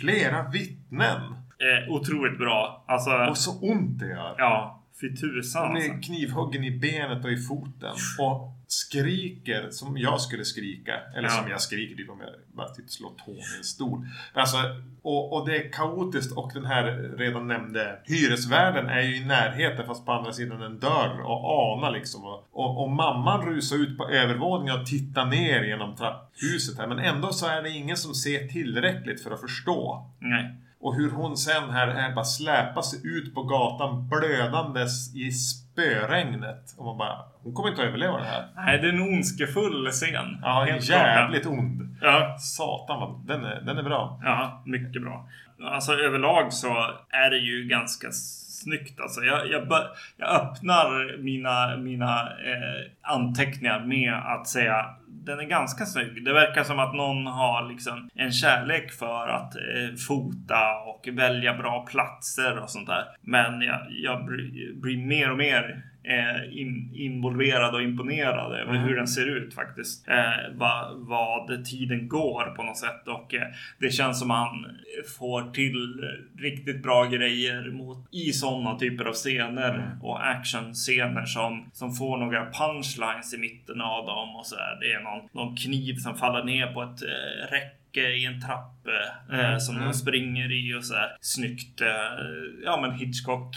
Speaker 1: flera vittnen.
Speaker 2: eh, otroligt bra. Alltså,
Speaker 1: Och så ont det gör.
Speaker 2: ja, fy tusan
Speaker 1: Han
Speaker 2: alltså.
Speaker 1: blir knivhuggen i benet och i foten. Och skriker som jag skulle skrika. Eller
Speaker 2: Ja.
Speaker 1: som jag skriker typ om jag bara typ slår tån i en stol. Alltså, och, och det är kaotiskt och den här redan nämnde hyresvärden är ju i närheten fast på andra sidan en dörr och anar liksom. Och, och, och mamman rusar ut på övervåningen och tittar ner genom trapphuset här. Men ändå så är det ingen som ser tillräckligt för att förstå.
Speaker 2: Nej.
Speaker 1: Och hur hon sen här, här bara släpar sig ut på gatan blödandes i spöregnet. Och man bara, hon kommer inte att överleva det här.
Speaker 2: Nej, det är en ondskefull scen.
Speaker 1: Ja,
Speaker 2: Helt klart.
Speaker 1: jävligt ond.
Speaker 2: Ja,
Speaker 1: Satan vad, den är, den är bra.
Speaker 2: ja, mycket bra. Alltså överlag så är det ju ganska snyggt. Alltså, jag, jag, jag öppnar mina, mina eh, anteckningar med att säga den är ganska snygg. Det verkar som att någon har liksom en kärlek för att eh, fota och välja bra platser och sånt där. Men jag, jag blir, blir mer och mer in, involverad och imponerad över
Speaker 1: Mm.
Speaker 2: hur den ser ut faktiskt. Eh, vad, vad tiden går på något sätt och eh, det känns som han får till riktigt bra grejer mot, i sådana typer av scener
Speaker 1: Mm.
Speaker 2: och actionscener som, som får några punchlines i mitten av dem och så där. Det är någon, någon kniv som faller ner på ett eh, räcke i en trapp eh,
Speaker 1: Mm,
Speaker 2: som
Speaker 1: mm.
Speaker 2: de springer i och så här snyggt. Eh, ja men Hitchcock.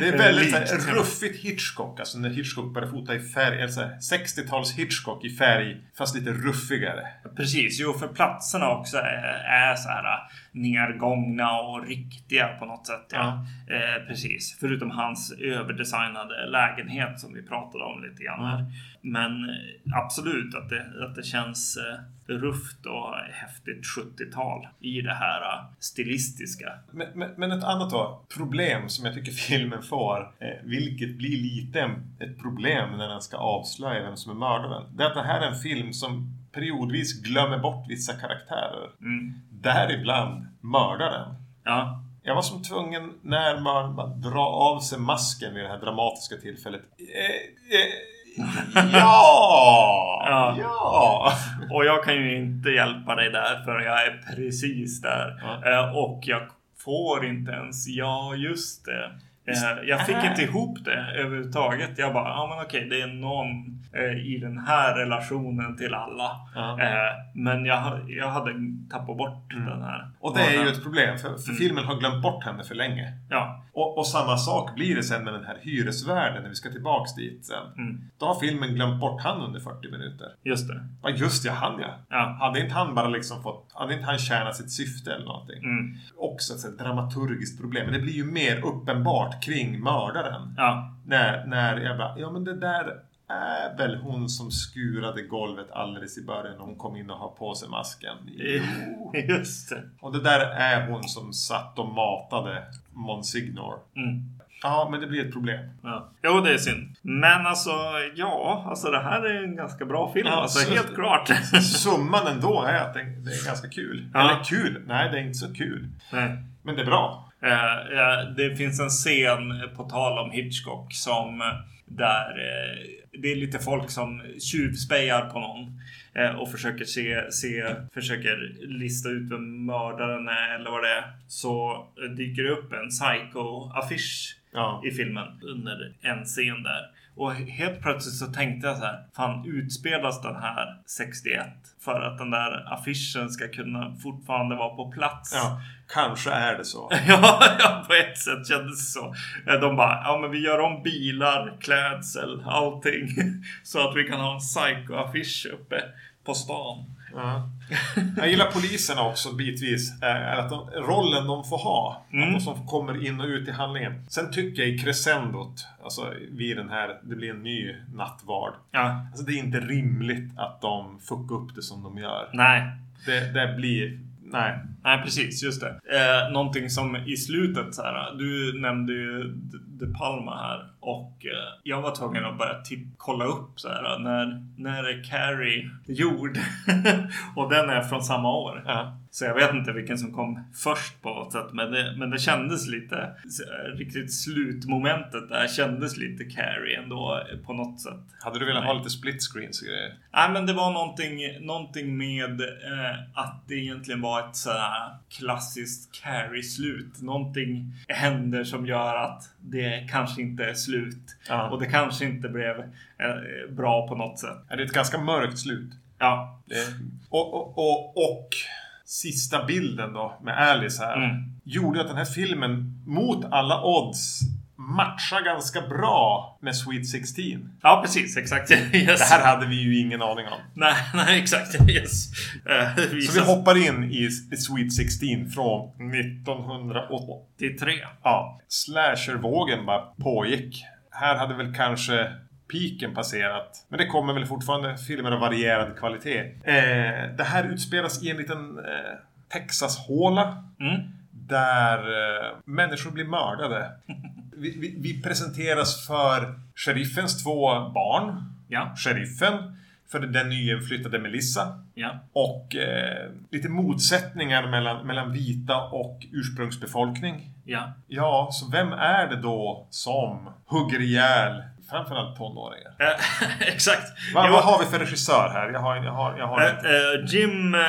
Speaker 1: Det är väldigt så här, ruffigt Hitchcock. Alltså när Hitchcock började fota i färg. Eller så här, 60-tals Hitchcock i färg. Fast lite ruffigare.
Speaker 2: Precis, jo för platserna också är, är så här äh, nergångna och riktiga på något sätt. Ja. Eh, precis, förutom hans överdesignade lägenhet som vi pratade om lite grann här. Men eh, absolut att det, att det känns eh, rufft och häftigt 70-tal i det här eh, stilistiska.
Speaker 1: Men, men, men ett annat då, problem som jag tycker *laughs* filmen får, eh, vilket blir lite ett problem när den ska avslöja vem som är mördaren. Det är att det här är en film som periodvis glömmer bort vissa karaktärer.
Speaker 2: Mm.
Speaker 1: Däribland mördaren.
Speaker 2: Ja,
Speaker 1: Jag var som tvungen när man, man drar av sig masken vid det här dramatiska tillfället. Eh, eh, *laughs* ja!
Speaker 2: Ja.
Speaker 1: ja!
Speaker 2: och jag kan ju inte hjälpa dig där för jag är precis där.
Speaker 1: Ja.
Speaker 2: Eh, och jag får inte ens, ja just det. Eh, jag fick inte ihop det överhuvudtaget. Jag bara, ja men okej, det är någon eh, i den här relationen till alla.
Speaker 1: Ja.
Speaker 2: Men jag, jag hade tappat bort den här.
Speaker 1: Mm. Och det är ju ett problem, för, för
Speaker 2: Mm.
Speaker 1: filmen har glömt bort henne för länge.
Speaker 2: Ja,
Speaker 1: Och, och samma sak blir det sen med den här hyresvärden när vi ska tillbaks dit sen.
Speaker 2: mm,
Speaker 1: Då har filmen glömt bort han under 40 minuter.
Speaker 2: just det.
Speaker 1: Ja, just ja, han ja.
Speaker 2: Ja.
Speaker 1: Hade inte han bara liksom fått... Hade inte han tjänat sitt syfte eller någonting?
Speaker 2: Mm,
Speaker 1: Också ett dramaturgiskt problem. Men det blir ju mer uppenbart kring mördaren.
Speaker 2: ja,
Speaker 1: När, när jag bara, ja men det där är väl hon som skurade golvet alldeles i början hon kom in och har på sig masken. Jo.
Speaker 2: just det.
Speaker 1: Och det där är hon som satt och matade Monsignor.
Speaker 2: Mm.
Speaker 1: Ja, men det blir ett problem.
Speaker 2: Ja. Jo, det är synd. Men alltså, ja, alltså det här är en ganska bra film.
Speaker 1: Ja,
Speaker 2: alltså,
Speaker 1: så-
Speaker 2: helt klart. *laughs*
Speaker 1: Summan ändå är att det, är ganska kul.
Speaker 2: Ja.
Speaker 1: Eller kul? Nej, det är inte så kul.
Speaker 2: Nej.
Speaker 1: Men det är bra.
Speaker 2: Eh, eh, det finns en scen på tal om Hitchcock som eh, där eh, det är lite folk som tjuvspejar på någon eh, och försöker se, se, försöker lista ut vem mördaren är eller vad det är. Så dyker det upp en psycho-affisch
Speaker 1: Ja.
Speaker 2: i filmen under en scen där. Och helt plötsligt så tänkte jag så här. Fan utspelas den här 61 för att den där affischen ska kunna fortfarande vara på plats?
Speaker 1: ja. Kanske är det så. *laughs*
Speaker 2: Ja, ja, på ett sätt kändes det så. De bara, ja men vi gör om bilar, klädsel, allting. *laughs* Så att vi kan ha en psycho-affisch uppe på stan.
Speaker 1: Ja. Jag gillar poliserna också bitvis. eh, Att de, rollen de får ha.
Speaker 2: Mm.
Speaker 1: Att de som kommer in och ut i handlingen. Sen tycker jag i crescendot, alltså vid den här, det blir en ny nattvard.
Speaker 2: Ja,
Speaker 1: Alltså det är inte rimligt att de fuckar upp det som de gör.
Speaker 2: nej.
Speaker 1: Det, det blir... Nej.
Speaker 2: Nej, precis. Just det. Eh, någonting som i slutet så här. Du nämnde ju De Palma här och eh, jag var tvungen att börja kolla upp så här. När, när är Carrie gjord? *laughs* och den är från samma år.
Speaker 1: Ja.
Speaker 2: Så jag vet inte vilken som kom först på något sätt. Men det, men det kändes lite eh, riktigt slutmomentet där kändes lite Carrie ändå eh, på något sätt.
Speaker 1: Hade du velat ha lite split screens och grejer?
Speaker 2: Nej, men det var någonting, någonting med eh, att det egentligen var ett sådär klassiskt carry-slut. Någonting händer som gör att det kanske inte är slut.
Speaker 1: Ja.
Speaker 2: Och det kanske inte blev eh, bra på något sätt.
Speaker 1: Ja, Det är ett ganska mörkt slut.
Speaker 2: Ja,
Speaker 1: och, och, och, och sista bilden då med Alice här.
Speaker 2: Mm.
Speaker 1: Gjorde att den här filmen mot alla odds matchar ganska bra med Sweet 16.
Speaker 2: ja precis. Exakt. *laughs* Yes.
Speaker 1: Det här hade vi ju ingen aning om.
Speaker 2: Nej, *laughs* nej, exakt. Yes. Eh,
Speaker 1: Så vi hoppar in i Sweet 16 från 1980.
Speaker 2: till tre.
Speaker 1: Ja, slashervågen bara pågick. Här hade väl kanske piken passerat. Men det kommer väl fortfarande filmer av varierad kvalitet. Eh, det här utspelas i en liten eh, Texas-håla.
Speaker 2: Mm.
Speaker 1: Där eh, människor blir mördade. *laughs* Vi, vi, vi presenteras för sheriffens två barn.
Speaker 2: Ja,
Speaker 1: Sheriffen, för den nyinflyttade Melissa.
Speaker 2: ja.
Speaker 1: Och eh, lite motsättningar mellan, mellan vita och ursprungsbefolkning.
Speaker 2: Ja.
Speaker 1: Ja, så vem är det då som hugger ihjäl framförallt tonåringar?
Speaker 2: Eh, *laughs* exakt.
Speaker 1: Va,
Speaker 2: Jo,
Speaker 1: Vad har vi för regissör här? Jag har, jag har, jag har
Speaker 2: eh, eh, Jim eh,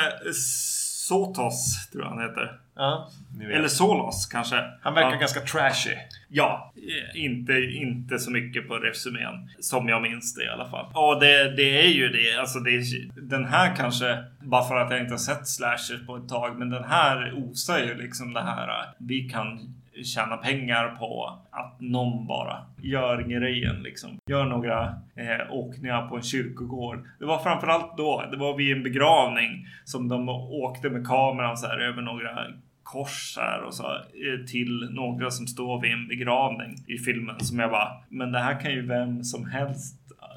Speaker 2: Sotos, tror jag han heter.
Speaker 1: Ja.
Speaker 2: Eller Solos kanske.
Speaker 1: Han verkar
Speaker 2: ja.
Speaker 1: ganska trashy.
Speaker 2: Ja, inte, inte så mycket på resumén. Som jag minns det i alla fall. Ja, det, det är ju det. Alltså det är, den här kanske, bara för att jag inte har sett slashers på ett tag, men den här osar ju liksom det här. eh, Vi kan tjäna pengar på att någon bara gör grejen liksom. Gör några eh, åkningar på en kyrkogård. Det var framförallt då, det var vid en begravning som de åkte med kameran så här över några kors här och så eh, till några som står vid en begravning i filmen som jag bara, men det här kan ju vem som helst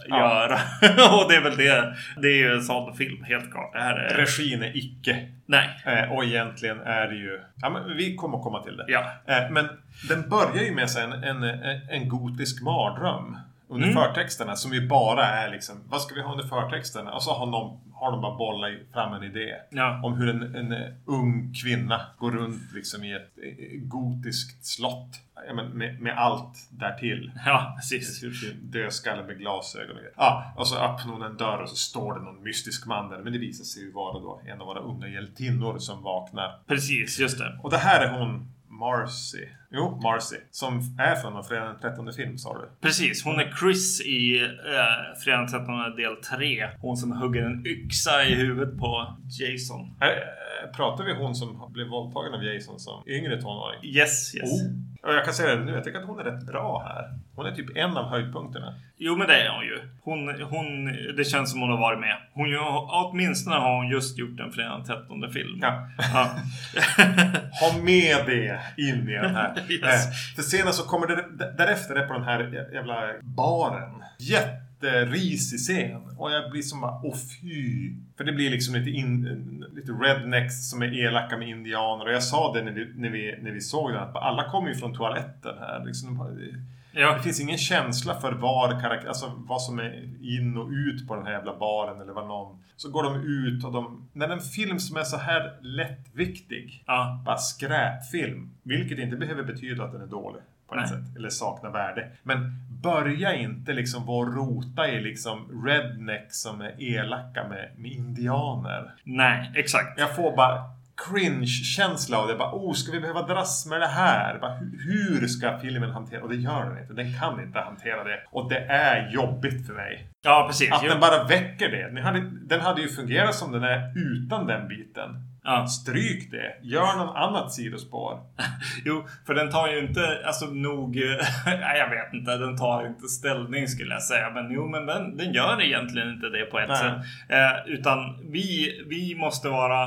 Speaker 1: Ja.
Speaker 2: göra. *laughs* och det är väl det. Det är ju en sån film helt klart. Det här är...
Speaker 1: Regin är icke.
Speaker 2: Nej.
Speaker 1: Eh, och egentligen är det ju... Ja, men vi kommer komma till det.
Speaker 2: Ja.
Speaker 1: Eh, men den börjar ju med en, en, en gotisk mardröm. Under
Speaker 2: Mm.
Speaker 1: förtexterna som ju bara är liksom, vad ska vi ha under förtexterna? Och så har, någon, har de bara bollat fram en idé.
Speaker 2: Ja.
Speaker 1: Om hur en, en eh, ung kvinna går runt liksom i ett eh, gotiskt slott. Ja, men med, med allt därtill.
Speaker 2: Ja, precis.
Speaker 1: Dödskalle med glasögon och. Ja, och så öppnar hon en dörr och så står det någon mystisk man där. Men det visar sig ju vara då en av våra unga hjältinnor som vaknar.
Speaker 2: Precis, just det.
Speaker 1: Och det här är hon Marcy. Jo, Marcy. Som är från en fredag den 13 film sa du.
Speaker 2: Precis, hon är Chris i eh, Fredag den 13 del 3. Hon som hugger en yxa i huvudet på Jason.
Speaker 1: Här, eh, pratar vi hon som blev våldtagen av Jason som yngre tonåring?
Speaker 2: Yes, yes.
Speaker 1: Oh. Och jag kan säga det nu, jag tycker att hon är rätt bra här. Hon är typ en av höjdpunkterna.
Speaker 2: Jo, men det är hon ju. Hon, hon, det känns som hon har varit med. Hon, åtminstone har hon just gjort en Fredag den 13 film.
Speaker 1: Ja.
Speaker 2: Ja. *laughs*
Speaker 1: Ha med det in i den här. *laughs*
Speaker 2: Yes.
Speaker 1: Eh, för senare så kommer det därefter är på den här jävla baren. Jätterisig scen. Och jag blir som bara, åh fy. För det blir liksom lite, in, lite rednecks som är elaka med indianer. Och jag sa det när vi, när vi, när vi såg den. Att alla kommer ju från toaletten här. Liksom,
Speaker 2: ja.
Speaker 1: det finns ingen känsla för var karak- alltså vad som är in och ut på den här jävla baren eller vad någon... Så går de ut och de... När en film som är så här lättviktig,
Speaker 2: ja.
Speaker 1: bara skräpfilm, vilket inte behöver betyda att den är dålig på ett sätt, eller saknar värde. Men börja inte liksom vara och rota i liksom redneck som är elaka med, med indianer.
Speaker 2: Nej, exakt.
Speaker 1: Jag får bara cringe-känsla av det. Bara, oh, ska vi behöva dras med det här? Bara, hur, ska filmen hantera? Och det gör den inte. Den kan inte hantera det. Och det är jobbigt för mig.
Speaker 2: Ja, precis.
Speaker 1: Att
Speaker 2: Jo.
Speaker 1: den bara väcker det. Den hade, den hade ju fungerat som den är utan den biten.
Speaker 2: Ja.
Speaker 1: Stryk det. Gör något annat sidospår. *laughs*
Speaker 2: Jo, för den tar ju inte, alltså nog, *laughs* nej jag vet inte, den tar inte ställning skulle jag säga. Men jo, men den, den gör egentligen inte det på ett
Speaker 1: Nej.
Speaker 2: sätt. Eh, utan vi, vi måste vara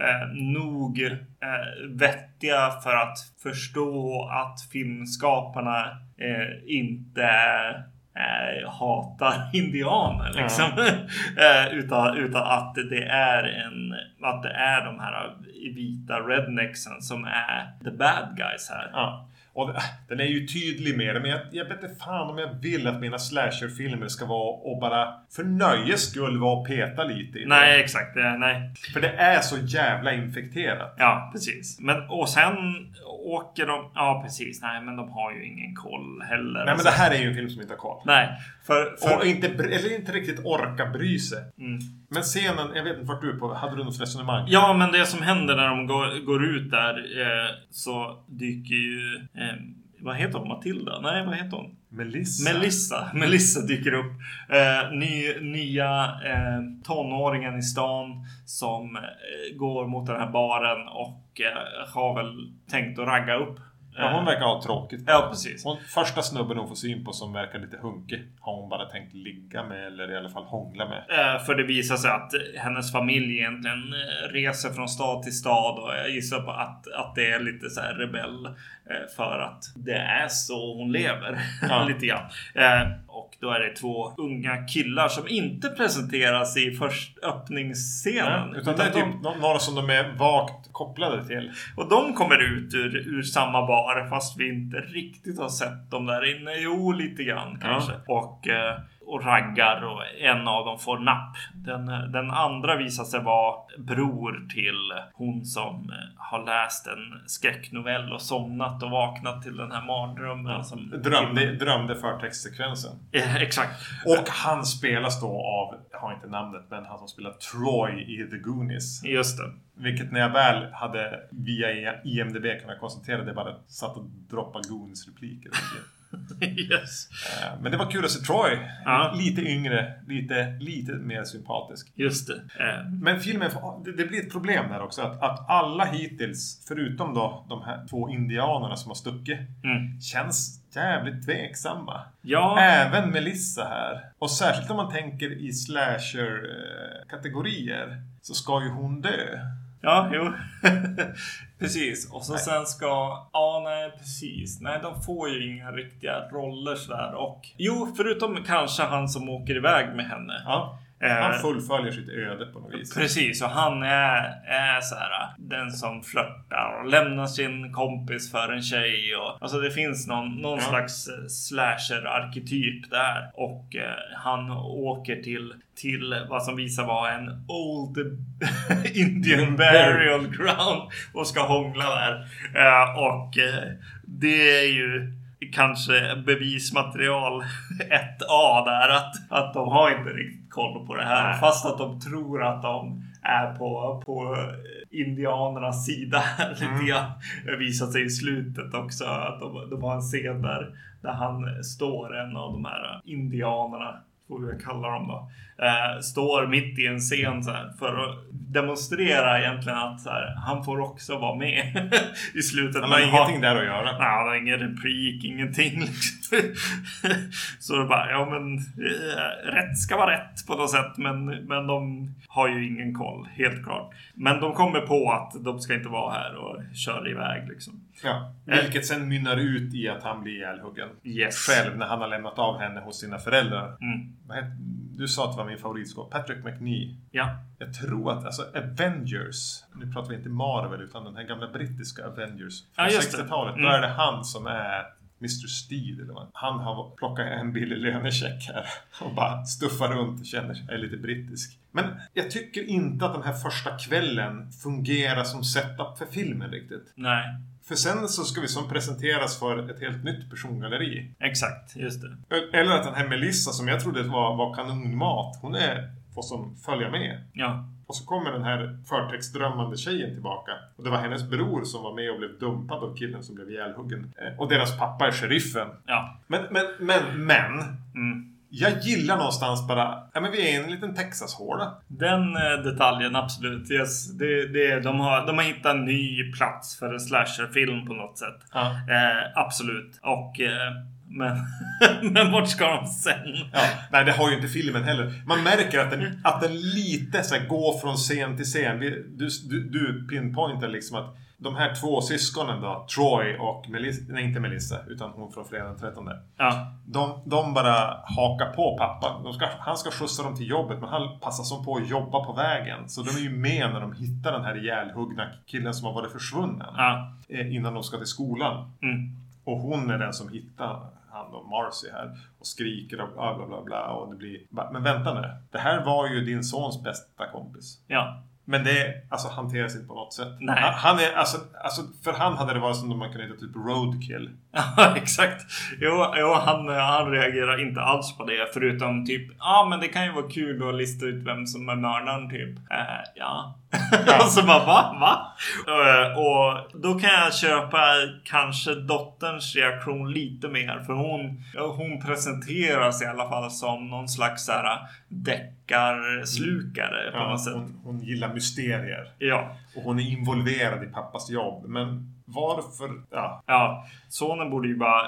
Speaker 2: eh, nog eh, vettiga för att förstå att filmskaparna eh, inte eh, hatar *laughs* indianer liksom. *laughs* eh, utan, utan att det är en, att det är de här vita rednexen som är the bad guys här.
Speaker 1: Ja. Och den är ju tydlig med det, men jag, jag vet inte fan om jag vill att mina slasherfilmer ska vara och bara för nöjes skull vara och peta lite i det.
Speaker 2: Nej, exakt. Det, nej.
Speaker 1: För det är så jävla infekterat.
Speaker 2: Ja, precis. Men och sen åker de... Ja, precis. Nej, men de har ju ingen koll heller.
Speaker 1: Nej, men det här är ju en film som inte har koll.
Speaker 2: Nej, för... för...
Speaker 1: Och inte, eller inte riktigt orka bry sig.
Speaker 2: Mm.
Speaker 1: Men scenen, jag vet inte vart du är på. Hade du något resonemang?
Speaker 2: Ja, men det som händer när de går, går ut där eh, så dyker ju... Eh, vad heter hon? Matilda? Nej, vad heter hon?
Speaker 1: Melissa.
Speaker 2: Melissa. *laughs* Melissa dyker upp. Eh, ny, nya eh, tonåringen i stan som eh, går mot den här baren och eh, har väl tänkt att ragga upp
Speaker 1: Ja, hon verkar ha tråkigt.
Speaker 2: Ja, precis.
Speaker 1: Hon, första snubben hon får syn på som verkar lite hunkig har hon bara tänkt ligga med eller i alla fall hångla med.
Speaker 2: Eh, för det visar sig att hennes familj egentligen eh, reser från stad till stad och jag gissar på att, att det är lite så här rebell eh, för att det är så hon lever. *laughs* Ja. lite grann. Och då är det två unga killar som inte presenteras i först öppningsscenen.
Speaker 1: Ja, utan det är typ de, några som de är vagt kopplade till.
Speaker 2: Och de kommer ut ur, ur samma bar fast vi inte riktigt har sett dem där inne. Jo, lite grann kanske. Ja. Och eh, och raggar och en av dem får napp. Den, den andra visar sig vara bror till hon som eh, har läst en skräcknovell och somnat och vaknat till den här mardrömmen. Som
Speaker 1: drömde, drömde förtextsekvensen.
Speaker 2: Eh, exakt.
Speaker 1: Och han spelas då av, jag har inte namnet, men han som spelar Troy i The Goonies.
Speaker 2: Just det.
Speaker 1: Vilket när jag väl hade via IMDB kunnat konstatera det bara satt och droppade Goonies repliker. *laughs*
Speaker 2: yes.
Speaker 1: Eh, men det var kul att se Troy. Ja. Lite yngre, lite, lite mer sympatisk.
Speaker 2: Just det.
Speaker 1: Eh. Men filmen, det blir ett problem där också. Att, att alla hittills, förutom då de här två indianerna som har stuckit, mm. känns jävligt tveksamma.
Speaker 2: Ja.
Speaker 1: Även Melissa här. Och särskilt om man tänker i slasher-kategorier så ska ju hon dö.
Speaker 2: Ja, jo. *laughs* precis. Och så nej. sen ska... Ja, nej, precis. Nej, de får ju inga riktiga roller sådär. Och jo, förutom kanske han som åker iväg med henne.
Speaker 1: Ja. Han eh, fullföljer sitt öde på något vis.
Speaker 2: Precis, och han är, är så här, den som flörtar och lämnar sin kompis för en tjej. Och, alltså det finns någon, någon ja. slags eh, slasher-arketyp där. Och eh, han åker till, till vad som visar vara en Old *laughs* Indian Burial Ground och ska hångla där. Eh, och eh, det är ju kanske bevismaterial *laughs* 1A där att, att de har inte riktigt koll på det här. Nej. Fast att de tror att de är på, på indianernas sida *laughs* mm. Det visar sig i slutet också att de, de har en scen där, där han står, en av de här indianerna får vi kalla dem då, eh, står mitt i en scen här, för att demonstrera egentligen att här, han får också vara med *laughs* i slutet.
Speaker 1: Han har ingenting där att göra.
Speaker 2: Nej, han har ingen replik, ingenting. Liksom. *laughs* så det bara, ja men eh, rätt ska vara rätt på något sätt. Men, men de har ju ingen koll, helt klart. Men de kommer på att de ska inte vara här och kör iväg liksom.
Speaker 1: Ja, vilket sen mynnar ut i att han blir ihjälhuggen.
Speaker 2: Yes.
Speaker 1: Själv när han har lämnat av henne hos sina föräldrar.
Speaker 2: Mm.
Speaker 1: Du sa att det var min favoritskådespelare, Patrick McNee.
Speaker 2: Ja.
Speaker 1: Jag tror att, alltså Avengers, nu pratar vi inte Marvel utan den här gamla brittiska Avengers från ja, 60-talet. Mm. Då är det han som är Mr. Steed eller vad. Han har plockat en billig lönecheck här och bara stuffar runt och känner sig lite brittisk. Men jag tycker inte att den här första kvällen fungerar som setup för filmen riktigt.
Speaker 2: Nej.
Speaker 1: För sen så ska vi som presenteras för ett helt nytt persongalleri.
Speaker 2: Exakt, just
Speaker 1: det. Eller att den här Melissa som jag trodde var, var kanonmat. Hon är, får som följa med.
Speaker 2: Ja.
Speaker 1: Och så kommer den här förtextdrömmande tjejen tillbaka. Och det var hennes bror som var med och blev dumpad av killen som blev ihjälhuggen. Eh, och deras pappa är sheriffen.
Speaker 2: Ja.
Speaker 1: Men, men, men, men.
Speaker 2: Mm.
Speaker 1: Jag gillar någonstans bara, ja men vi är i en liten Texas-håla.
Speaker 2: Den eh, detaljen absolut. Yes, det, det, de, har, de har hittat en ny plats för en slasherfilm på något sätt.
Speaker 1: Ja.
Speaker 2: Eh, absolut. Och eh, Men, *laughs* men vart ska de sen?
Speaker 1: Ja, nej, det har ju inte filmen heller. Man märker att den, att den lite så går från scen till scen. Du, du, du pinpointar liksom att de här två syskonen då, Troy och Melissa, nej inte Melissa, utan hon från fredag den 13.
Speaker 2: Ja,
Speaker 1: De, de bara hakar på pappa. Ska, han ska skjutsa dem till jobbet men han passar som på att jobba på vägen. Så de är ju med när de hittar den här ihjälhuggna killen som har varit försvunnen.
Speaker 2: ja.
Speaker 1: eh, Innan de ska till skolan.
Speaker 2: Mm.
Speaker 1: Och hon är den som hittar han och Marcy här. Och skriker och bla bla bla bla. Och det blir... Men vänta nu. Det här var ju din sons bästa kompis.
Speaker 2: ja.
Speaker 1: Men det alltså, hanteras inte på något sätt.
Speaker 2: Nej.
Speaker 1: Han, är, alltså, alltså, för han hade det varit som om man kunde heta typ roadkill. *laughs*
Speaker 2: Ja, exakt. Jo, jo han, han reagerar inte alls på det. Förutom typ, ja ah, men det kan ju vara kul att lista ut vem som är mördaren typ. Eh, ja.
Speaker 1: Ja.
Speaker 2: och *laughs* så bara, va? Va? Eh, och då kan jag köpa kanske dotterns reaktion lite mer. För hon, hon presenteras i alla fall som någon slags så här deckarslukare på
Speaker 1: Ja,
Speaker 2: något sätt.
Speaker 1: hon, hon gillar mysterier.
Speaker 2: Ja.
Speaker 1: Och hon är involverad i pappas jobb. Men varför ja,
Speaker 2: ja, sonen borde ju bara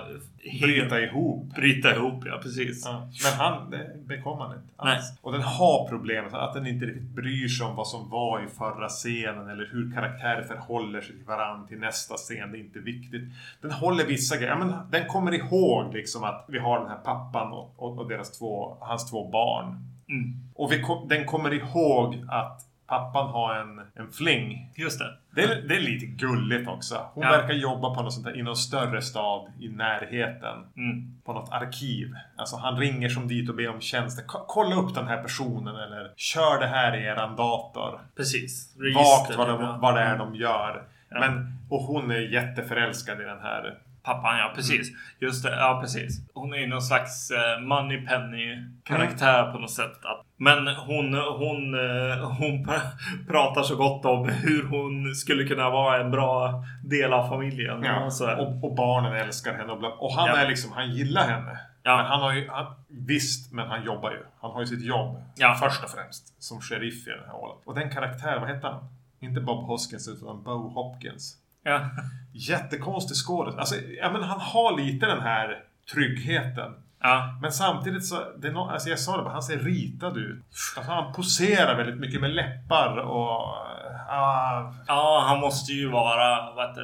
Speaker 1: bryta ihop?
Speaker 2: bryta ihop. Ja, precis.
Speaker 1: Ja. Men han, det, det kom han inte
Speaker 2: Nej.
Speaker 1: alls. Och den har problemet att den inte riktigt bryr sig om vad som var i förra scenen eller hur karaktärer förhåller sig till varandra till nästa scen. Det är inte viktigt. Den håller vissa grejer. Ja, men den kommer ihåg liksom att vi har den här pappan och, och, och deras två, hans två barn.
Speaker 2: Mm.
Speaker 1: Och vi, den kommer ihåg att pappan har en, en fling.
Speaker 2: Just det.
Speaker 1: Det är, det är lite gulligt också. Hon
Speaker 2: Ja.
Speaker 1: verkar jobba på något sånt där, i någon större stad i närheten.
Speaker 2: Mm.
Speaker 1: På något arkiv. Alltså han ringer som dit och ber om tjänster. Ko- Kolla upp den här personen eller kör det här i eran dator.
Speaker 2: Precis.
Speaker 1: Vagt vad,
Speaker 2: är
Speaker 1: de, vad det är de gör.
Speaker 2: Ja.
Speaker 1: Men, och hon är jätteförälskad i den här.
Speaker 2: Pappan, ja precis. Just det, ja precis. Hon är ju någon slags eh, money penny karaktär på något sätt. Men hon, hon, eh, hon pr- pratar så gott om hur hon skulle kunna vara en bra del av familjen.
Speaker 1: Ja,
Speaker 2: Och så här.
Speaker 1: och, och barnen älskar henne. Och, och han
Speaker 2: Ja.
Speaker 1: är liksom, han gillar henne.
Speaker 2: Ja.
Speaker 1: Men han har ju, han, visst, men han jobbar ju. Han har ju sitt jobb.
Speaker 2: Ja.
Speaker 1: Först och främst. Som sheriff i den här hålet. Och den karaktär, vad heter han? Inte Bob Hoskins utan Bo Hopkins.
Speaker 2: Ja.
Speaker 1: Jättekonstig skådis. Alltså, ja, men han har lite den här tryggheten.
Speaker 2: ja.
Speaker 1: Men samtidigt så, det no, alltså jag sa det bara, han ser ritad ut. Alltså han poserar väldigt mycket med läppar och... ah,
Speaker 2: Ja, han måste ju vara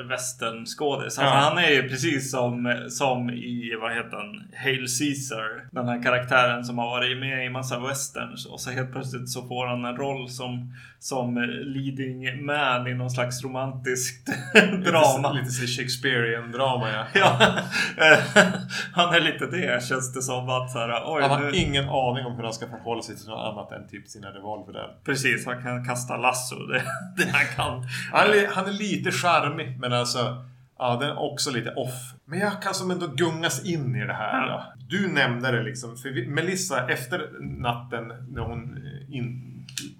Speaker 2: westernskådis. Alltså,
Speaker 1: Ja.
Speaker 2: Han är ju precis som, som i, vad heter han, Hail Caesar. Den här karaktären som har varit med i massa westerns. Och så helt plötsligt så får han en roll som, som leading man i någon slags romantiskt *laughs* drama.
Speaker 1: Lite, lite Shakespearean-drama ja.
Speaker 2: Ja, eh, *laughs* han är lite det känns det som att så här, oj,
Speaker 1: Han har
Speaker 2: nu,
Speaker 1: ingen aning om hur han ska förhålla sig till något annat än typ sina revolverer.
Speaker 2: precis, han kan kasta lasso. *laughs* Det, det han kan.
Speaker 1: Han är, han är lite charmig men alltså Ja, den är också lite off. Men jag kan som ändå gungas in i det här. Då. Du nämnde det liksom. För Melissa, efter natten när hon eh, in,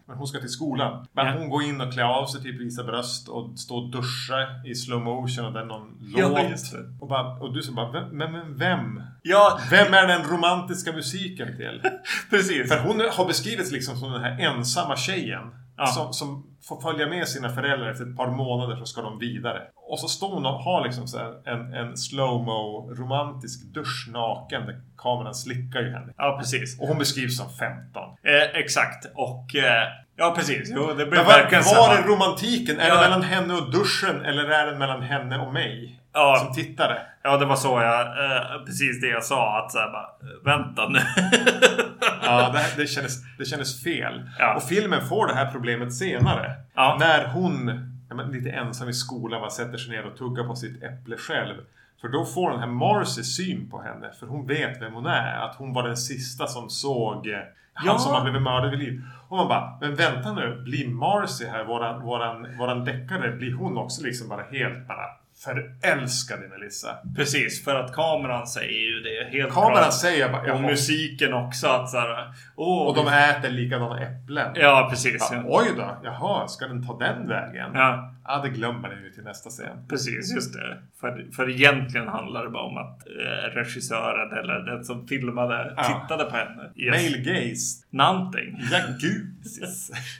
Speaker 1: när hon ska till skolan. Men
Speaker 2: Ja.
Speaker 1: hon går in och klär av sig, typ visa bröst och står och duscha i slow motion och det är någon
Speaker 2: Ja,
Speaker 1: låt.
Speaker 2: just det.
Speaker 1: Och, bara, och du så bara, vem, men, men vem?
Speaker 2: Ja,
Speaker 1: Vem är den romantiska musiken till? *laughs*
Speaker 2: precis.
Speaker 1: För hon har beskrivits liksom som den här ensamma tjejen.
Speaker 2: Ja.
Speaker 1: Som, som får följa med sina föräldrar efter ett par månader så ska de vidare. Och så står hon och har liksom en, en slow-mo romantisk dusch naken där kameran slickar ju henne.
Speaker 2: Ja, precis.
Speaker 1: Och hon beskrivs som 15.
Speaker 2: Eh, exakt. Och eh, ja, precis. Jo, det blir
Speaker 1: Men
Speaker 2: verkligen
Speaker 1: var,
Speaker 2: så
Speaker 1: var är romantiken? Är
Speaker 2: Ja.
Speaker 1: det mellan henne och duschen eller är den mellan henne och mig?
Speaker 2: Ja.
Speaker 1: Som tittare.
Speaker 2: Ja, det var så jag... Eh, precis det jag sa. Att så här bara, vänta nu.
Speaker 1: Ja, det, här- det, kändes, det kändes fel.
Speaker 2: Ja.
Speaker 1: Och filmen får det här problemet senare.
Speaker 2: Ja.
Speaker 1: När hon, lite ensam i skolan, bara sätter sig ner och tuggar på sitt äpple själv. För då får den här Marcy syn på henne. För hon vet vem hon är. Att hon var den sista som såg eh, han
Speaker 2: Ja.
Speaker 1: som har blivit mördad vid liv. Och man bara, men vänta nu. Blir Marcy här, våran, våran, våran deckare, blir hon också liksom bara helt bara förälskad i Melissa?
Speaker 2: precis, för att kameran säger ju det helt
Speaker 1: Kameran
Speaker 2: bra.
Speaker 1: säger bara,
Speaker 2: Och musiken också. Att så här, åh,
Speaker 1: Och de äter likadana äpplen.
Speaker 2: Ja, precis.
Speaker 1: Ja, oj då, jaha, ska den ta den vägen?
Speaker 2: ja,
Speaker 1: Ja, det glömmer ni ju till nästa scen.
Speaker 2: precis. Just det. För, för egentligen handlar det bara om att eh, regissören eller den som filmade
Speaker 1: Ja.
Speaker 2: tittade på henne. Yes.
Speaker 1: Male gaze.
Speaker 2: Någonting.
Speaker 1: Ja, gud. *laughs*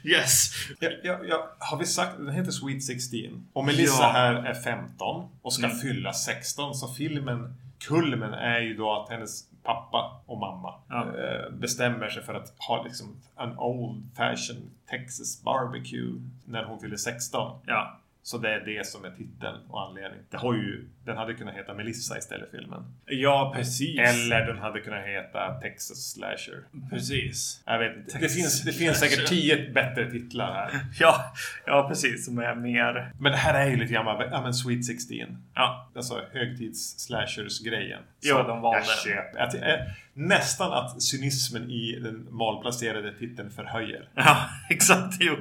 Speaker 2: Yes.
Speaker 1: ja, ja, ja, har vi sagt, den heter Sweet 16. Och Melissa här är 15 och ska
Speaker 2: Mm.
Speaker 1: fylla 16. Så filmen kulmen är ju då att hennes pappa och mamma
Speaker 2: Ja.
Speaker 1: eh, bestämmer sig för att ha liksom en old fashion Texas barbecue när hon fyller 16.
Speaker 2: Ja.
Speaker 1: Så det är det som är titeln och anledning. Det har ju, den hade kunnat heta Melissa istället filmen.
Speaker 2: Ja, precis.
Speaker 1: Eller den hade kunnat heta Texas Slasher.
Speaker 2: Precis.
Speaker 1: Jag vet inte. Det finns, det finns säkert tio bättre titlar här. *laughs*
Speaker 2: Ja, ja precis. Som är mer...
Speaker 1: Men det här är ju lite grann ja men Sweet 16.
Speaker 2: Ja.
Speaker 1: Alltså högtids-slashers-grejen. Så
Speaker 2: de valde.
Speaker 1: Jag köper. Att, eh, nästan att cynismen i den malplacerade titeln förhöjer.
Speaker 2: Ja, *laughs* exakt. Jo.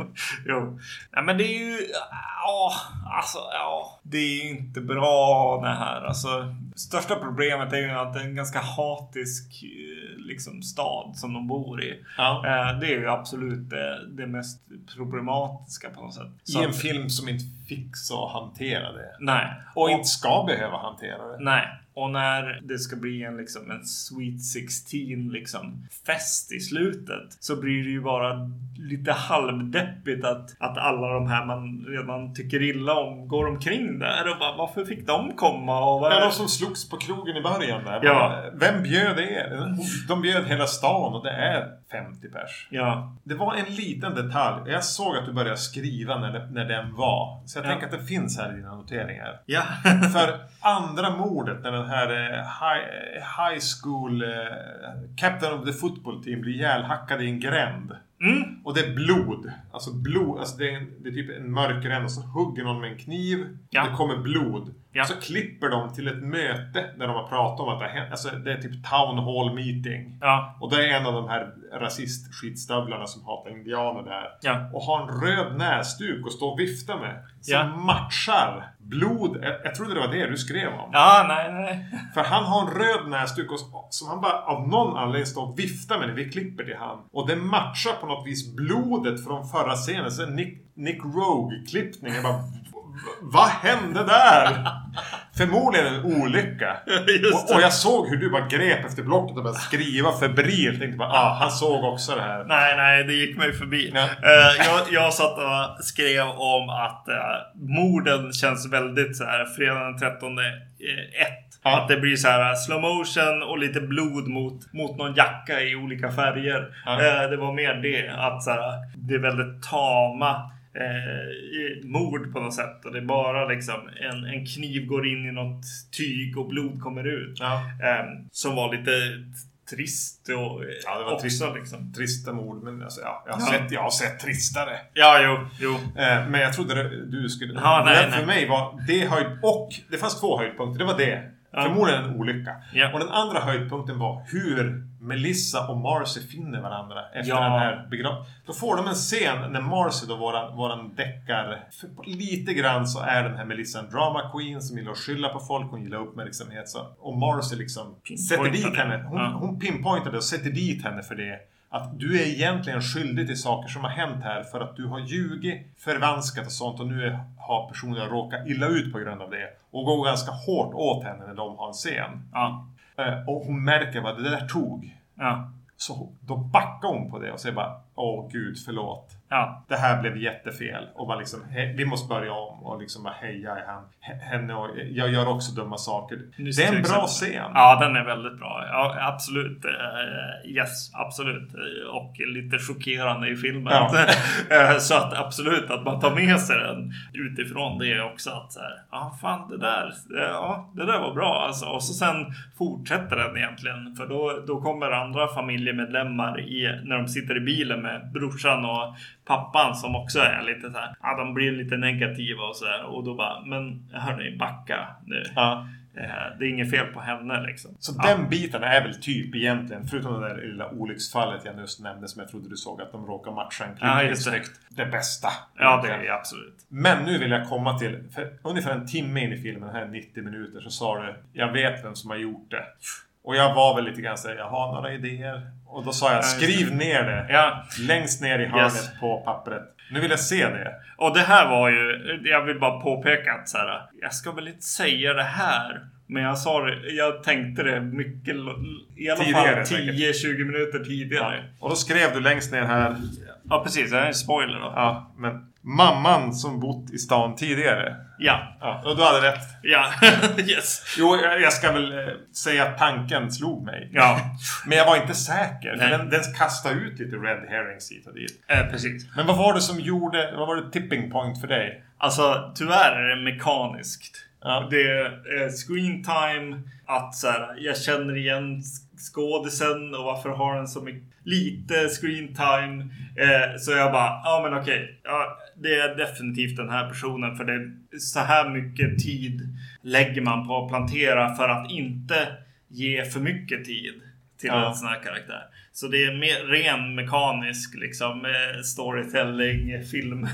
Speaker 2: jo. Ja, men det är ju... Ja, alltså ja. Det är inte bra det här. Alltså, största problemet är ju att det är en ganska hatisk eh, liksom, stad som de bor i.
Speaker 1: Ja.
Speaker 2: Eh, Det är ju absolut det, det mest problematiska på något sätt. Så
Speaker 1: I en
Speaker 2: att-
Speaker 1: film som inte fick så hantera det.
Speaker 2: Nej.
Speaker 1: Och inte ska behöva hantera det.
Speaker 2: Nej. Och när det ska bli en, liksom, en Sweet 16 liksom, fest i slutet så blir det ju bara lite halvdeppigt att, att alla de här man redan tycker illa om går omkring där och bara varför fick de komma? Och vad
Speaker 1: Ja, de som slogs på krogen i början där.
Speaker 2: Ja.
Speaker 1: Vem bjöd er? De bjöd hela stan och det är 50 pers.
Speaker 2: Ja,
Speaker 1: Det var en liten detalj. Jag såg att du började skriva när, det- när den var. Så jag
Speaker 2: Ja.
Speaker 1: tänker att det finns här i dina noteringar.
Speaker 2: ja.
Speaker 1: För andra mordet när den här eh, high, high school eh, captain of the football team blir ihjälhackad i en gränd.
Speaker 2: Mm.
Speaker 1: Och det är blod. Alltså blod. Alltså det, är, en- det är typ en mörk gränd och så hugger någon med en kniv.
Speaker 2: Ja.
Speaker 1: Det kommer blod.
Speaker 2: Ja.
Speaker 1: Så klipper de till ett möte där de har pratat om att det har hänt. Alltså det är typ town hall meeting.
Speaker 2: Ja,
Speaker 1: Och det är en av de här rasistskitstövlarna som hatar indianer där.
Speaker 2: Ja.
Speaker 1: Och har en röd näsduk och står och viftar med. Som matchar blod. Jag, jag trodde det var det du skrev om.
Speaker 2: ja nej, nej. *laughs*
Speaker 1: För han har en röd näsduk och, som han bara av någon anledning står och viftar med när vi klipper till han. Och det matchar på något vis blodet från förra scenen. Så Nick, Nick Rogue-klippning. Jag bara... "V- Vad hände där? Förmodligen en olycka. *laughs* Och, och jag såg hur du bara grep efter blocket och började skriva febrilt. Tänkte bara, ah, han såg också det här.
Speaker 2: Nej, nej, det gick mig förbi.
Speaker 1: Ja.
Speaker 2: Eh, jag, jag satt och skrev om att uh, morden känns väldigt så här fredag den 13 eh, ett.
Speaker 1: Ja.
Speaker 2: Att det blir så här slow motion och lite blod mot, mot någon jacka i olika färger.
Speaker 1: Ja.
Speaker 2: Eh, det var mer det. Att så här, det är väldigt tama eh, mord på något sätt. Och det är bara liksom en, en kniv går in i något tyg och blod kommer ut.
Speaker 1: Ja.
Speaker 2: Eh, som var lite trist och
Speaker 1: Ja, det var
Speaker 2: också
Speaker 1: trist.
Speaker 2: liksom.
Speaker 1: Trista mord, men alltså, ja, jag, har
Speaker 2: Ja.
Speaker 1: Sett, jag har sett tristare.
Speaker 2: Ja, jo, jo.
Speaker 1: Eh, men jag trodde det, du skulle...
Speaker 2: Ja, nej,
Speaker 1: det för
Speaker 2: nej.
Speaker 1: mig var det höjd... Och det fanns två höjdpunkter. Det var det.
Speaker 2: Ja.
Speaker 1: Förmodligen en olycka.
Speaker 2: Ja.
Speaker 1: Och den andra höjdpunkten var hur Melissa och Marcy finner varandra efter
Speaker 2: Ja.
Speaker 1: den här begravningen. Då får de en scen när Marcy då, våran, våran deckar... Lite grann så är den här Melissa en drama queen som gillar att skylla på folk. Hon gillar uppmärksamhet. Så, och Marcy liksom sätter dit henne. Hon,
Speaker 2: Ja.
Speaker 1: hon pinpointade och sätter dit henne för det. Att du är egentligen skyldig till saker som har hänt här för att du har ljugit, förvanskat och sånt och nu är, har personer råkat illa ut på grund av det. Och går ganska hårt åt henne när de har en scen.
Speaker 2: Ja.
Speaker 1: Eh, Och hon märker vad det där tog.
Speaker 2: Ja.
Speaker 1: Så då backar hon på det och säger bara Åh gud, förlåt.
Speaker 2: Ja.
Speaker 1: Det här blev jättefel. Och bara liksom, vi måste börja om och liksom bara heja henne och jag gör också dumma saker.
Speaker 2: Just
Speaker 1: det är en bra
Speaker 2: exempel.
Speaker 1: scen.
Speaker 2: Ja, den är väldigt bra. Ja, absolut. Eh, Yes, absolut. Och lite chockerande i filmen.
Speaker 1: Ja. *laughs*
Speaker 2: Eh, Så att absolut, att man tar med sig den utifrån det också. Att så här, ja fan det där, eh, ja det där var bra alltså. Och så sen fortsätter den egentligen. För då, då kommer andra familjemedlemmar i, när de sitter i bilen med brorsan och pappan som också är lite så här, ja de blir lite negativa och så där. Och då bara, men hörni, backa nu.
Speaker 1: Ja.
Speaker 2: Det är inget fel på henne liksom.
Speaker 1: Så
Speaker 2: Ja.
Speaker 1: den biten är väl typ egentligen, förutom det där lilla olycksfallet jag just nämnde som jag trodde du såg, att de råkar matcha en
Speaker 2: Ja,
Speaker 1: klippning
Speaker 2: just det.
Speaker 1: Det bästa.
Speaker 2: Ja, det är absolut.
Speaker 1: Men nu vill jag komma till, för ungefär en timme in i filmen, här 90 minuter, så sa du Jag vet vem som har gjort det. Och jag var väl lite grann såhär, jag har några idéer. Och då sa jag, skriv ner det.
Speaker 2: Ja,
Speaker 1: Längst ner i hörnet
Speaker 2: Yes.
Speaker 1: på pappret. Nu vill jag se det.
Speaker 2: och det här var ju, jag vill bara påpeka att så här, jag ska väl inte säga det här. Men jag sa det, jag tänkte det mycket, i alla
Speaker 1: Tidigare,
Speaker 2: fall
Speaker 1: säkert.
Speaker 2: 10-20 minuter tidigare.
Speaker 1: Och då skrev du längst ner här,
Speaker 2: Ja, precis. Det här är en spoiler då.
Speaker 1: ja, men mamman som bott i stan tidigare.
Speaker 2: Ja.
Speaker 1: Ja, och du hade rätt.
Speaker 2: Ja. *laughs* yes.
Speaker 1: Jo, jag ska väl eh, säga att tanken slog mig.
Speaker 2: Ja.
Speaker 1: Men jag var inte säker.
Speaker 2: Nej.
Speaker 1: den, den kastade ut lite red herrings hit och dit.
Speaker 2: Eh, precis.
Speaker 1: Men vad var det som gjorde... Vad var det tipping point för dig?
Speaker 2: Alltså tyvärr är det mekaniskt.
Speaker 1: Ja.
Speaker 2: Det är screen time, att så här, jag känner igen skådisen och varför har den så mycket, lite screen time. Eh, så jag bara, ja men okej, ja, det är definitivt den här personen för det så här mycket tid lägger man på att plantera för att inte ge för mycket tid till
Speaker 1: Ja.
Speaker 2: en sån här karaktär. Så det är mer ren mekanisk liksom eh, storytelling, film. *laughs*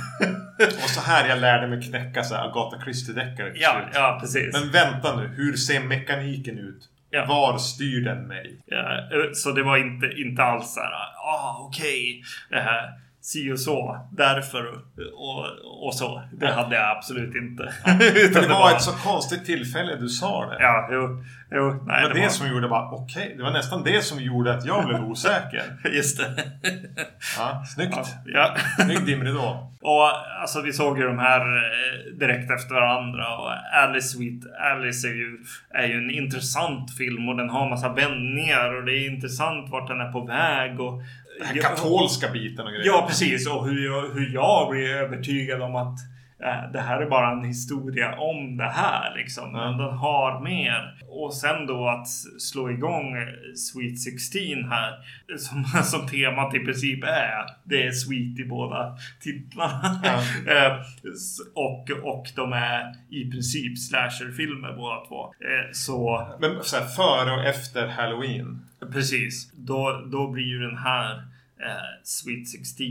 Speaker 1: Och så här jag lärde mig knäcka så här Agatha Christie-deckare
Speaker 2: ja,
Speaker 1: slut.
Speaker 2: ja, precis.
Speaker 1: Men vänta nu, hur ser mekaniken ut?
Speaker 2: Ja.
Speaker 1: Var styr den mig?
Speaker 2: Ja, eh, så det var inte, inte alls så här, ah okej, här, si och så, därför och, och så. Det
Speaker 1: Ja.
Speaker 2: hade jag absolut inte. *laughs* Utan
Speaker 1: det var ett så konstigt tillfälle du sa det.
Speaker 2: Ja, jo, jo, nej,
Speaker 1: det var det, som gjorde bara, okej, det var nästan det som gjorde att jag blev osäker. *laughs*
Speaker 2: Just det.
Speaker 1: Ja, snyggt.
Speaker 2: Ja, ja.
Speaker 1: Snygg dimridå.
Speaker 2: Och alltså vi såg ju de här eh, direkt efter varandra och Alice Sweet Alice är ju, är ju en intressant film och den har massa vändningar och det är intressant vart den är på väg och
Speaker 1: den här katolska biten och grejer.
Speaker 2: Ja, precis. Och hur jag, hur jag blir övertygad om att det här är bara en historia om det här. Liksom. Men den har mer. Och sen då att slå igång eh, Sweet 16 här. *laughs* Som, som temat i princip är. Det är Sweet i båda titlarna.
Speaker 1: Ja. *laughs*
Speaker 2: Eh, och, och de är i princip slasherfilmer båda två. Eh, Så
Speaker 1: Men så här, före och efter Halloween.
Speaker 2: Precis. Då, då blir ju den här eh, Sweet 16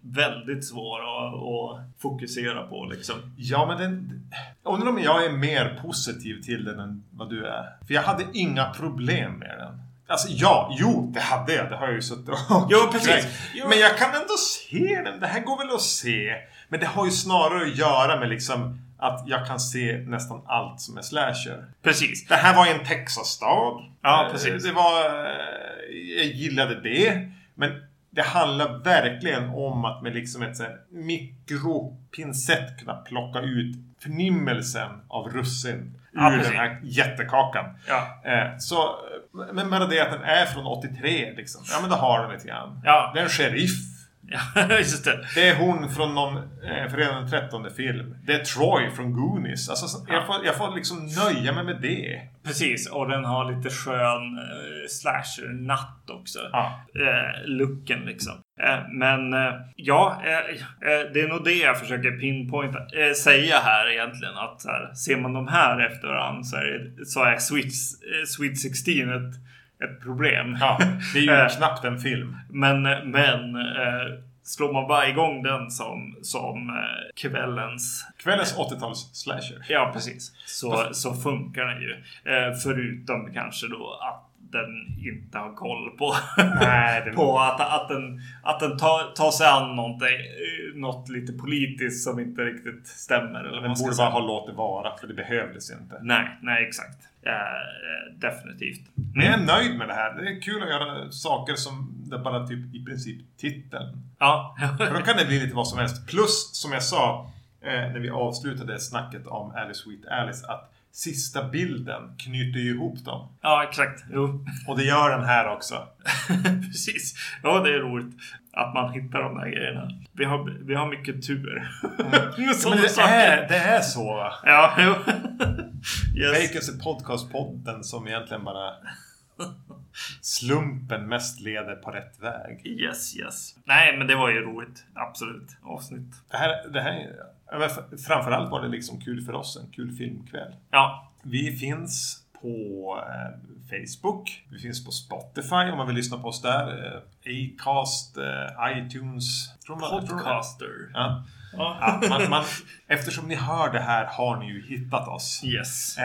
Speaker 2: väldigt svår att, att fokusera på liksom.
Speaker 1: Ja, men den... Undrar om jag är mer positiv till den än vad du är. För jag hade inga problem med den. Alltså ja, jo, det hade jag. Det har jag ju suttit och
Speaker 2: Jo, *laughs* precis. Jo.
Speaker 1: Men jag kan ändå se den. Det här går väl att se. Men det har ju snarare att göra med liksom att jag kan se nästan allt som är slasher.
Speaker 2: Precis.
Speaker 1: Det här var en Texas-stad.
Speaker 2: Ja,
Speaker 1: Eh,
Speaker 2: precis.
Speaker 1: Det var... eh, Jag gillade det. Men det handlar verkligen om att med liksom ett mikropincett kunna plocka ut förnimmelsen av russin
Speaker 2: Ja,
Speaker 1: ur
Speaker 2: precis.
Speaker 1: den här jättekakan.
Speaker 2: Ja.
Speaker 1: Eh, så, men bara det att den är från 83 liksom. Ja men då har den lite grann.
Speaker 2: Ja.
Speaker 1: Det är en sheriff.
Speaker 2: Ja, *laughs* just det.
Speaker 1: Det är hon från någon eh, Fredag den 13 film. Det är Troy från Goonies. Alltså, så- jag, får, jag får liksom nöja mig med det.
Speaker 2: Precis. Och den har lite skön eh, slasher-natt också.
Speaker 1: Ja.
Speaker 2: Eh, looken liksom. Eh, men eh, ja, eh, eh, det är nog det jag försöker pinpointa, eh, säga här egentligen. Att så här, ser man de här efter varandra så är, det- så är Sweet, eh, Sweet 16 ett, ett problem.
Speaker 1: Ja, det är ju *laughs*
Speaker 2: Eh,
Speaker 1: knappt en film.
Speaker 2: Men, men eh, slår man bara igång den som, som eh, kvällens
Speaker 1: Kvällens 80-tals slasher.
Speaker 2: Ja, precis. Så, så funkar den ju. Eh, förutom kanske då att den inte har koll på,
Speaker 1: Nej, *laughs*
Speaker 2: på att, att den, att den tar, tar sig an någonting, eh, något lite politiskt som inte riktigt stämmer. Eller
Speaker 1: Den borde bara ha låtit vara, för det behövdes inte.
Speaker 2: Nej, nej exakt. Eh, definitivt.
Speaker 1: Men jag är nöjd med det här. Det är kul att göra saker som det bara typ i princip titeln.
Speaker 2: Ja.
Speaker 1: För då kan det bli lite vad som helst. Plus, som jag sa eh, när vi avslutade snacket om Alice Sweet Alice, att sista bilden knyter ju ihop dem.
Speaker 2: ja, exakt. Jo.
Speaker 1: Och det gör den här också. *laughs*
Speaker 2: Precis. Ja, det är roligt att man hittar de där grejerna. Vi har, vi har mycket tur. Med *laughs*
Speaker 1: Men det
Speaker 2: saker.
Speaker 1: är, det är så va?
Speaker 2: Ja, jo. *laughs* yes.
Speaker 1: Vegas är podcastpodden som egentligen bara slumpen mest leder på rätt väg.
Speaker 2: Yes, yes. Nej, men det var ju roligt. Absolut. Avsnitt.
Speaker 1: Det här, det här, framförallt var det liksom kul för oss, en kul filmkväll.
Speaker 2: Ja,
Speaker 1: Vi finns på eh, Facebook. Vi finns på Spotify om man vill lyssna på oss där. Eh, Acast, eh, iTunes.
Speaker 2: Podcaster.
Speaker 1: Ja.
Speaker 2: Ja.
Speaker 1: Ja, man, man, eftersom ni hör det här har ni ju hittat oss.
Speaker 2: Yes.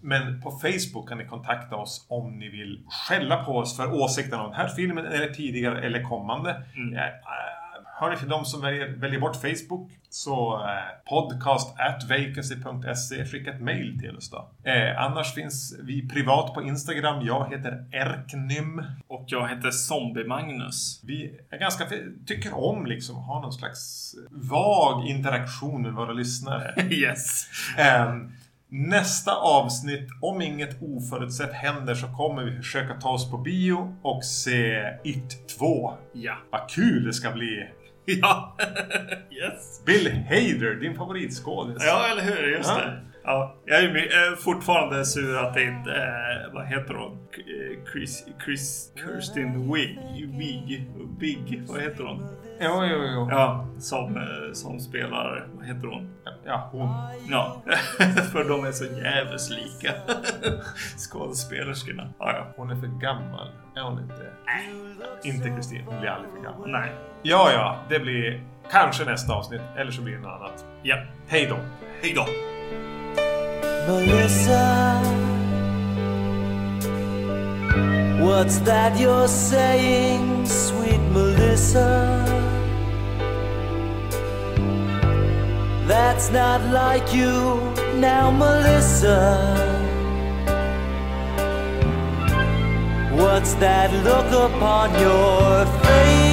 Speaker 1: Men på Facebook kan ni kontakta oss om ni vill skälla på oss för åsikterna om den här filmen eller tidigare eller kommande.
Speaker 2: Mm.
Speaker 1: Eh, Hörni, till de som väljer, väljer bort Facebook så eh, podcast at vacancy.se. Skicka ett mail till oss då. Eh, annars finns vi privat på Instagram. Jag heter Erknym.
Speaker 2: Och jag heter Zombie-Magnus.
Speaker 1: Vi är ganska, tycker om liksom ha någon slags vag interaktion med våra lyssnare. *laughs*
Speaker 2: yes.
Speaker 1: Eh, Nästa avsnitt, om inget oförutsett händer, så kommer vi försöka ta oss på bio och se It 2.
Speaker 2: Ja.
Speaker 1: Vad kul det ska bli! *laughs*
Speaker 2: Ja. yes.
Speaker 1: Bill Hader, din favoritskådis.
Speaker 2: Ja, eller hur? Just
Speaker 1: Ja.
Speaker 2: det. Ja, jag är är fortfarande sur att det inte är, vad heter hon? Eh, Chris, Chris, Kirsten Wig, Wig, Big, vad heter hon?
Speaker 1: Jo, jo, jo.
Speaker 2: Ja, som, eh, som spelar, vad heter hon?
Speaker 1: Ja, hon.
Speaker 2: Ja, *laughs* för de är så jävligt lika. *laughs* Skådespelerskorna. Ja, ja.
Speaker 1: Hon är för gammal. Är hon inte? Inte Kristin. Hon blir aldrig för gammal.
Speaker 2: Nej.
Speaker 1: Ja, ja. Det blir kanske nästa avsnitt. Eller så blir det något annat.
Speaker 2: Ja.
Speaker 1: Hej då!
Speaker 2: Hej då!
Speaker 3: Melissa, what's that you're saying, sweet Melissa? That's not like you now, Melissa. What's that look upon your face?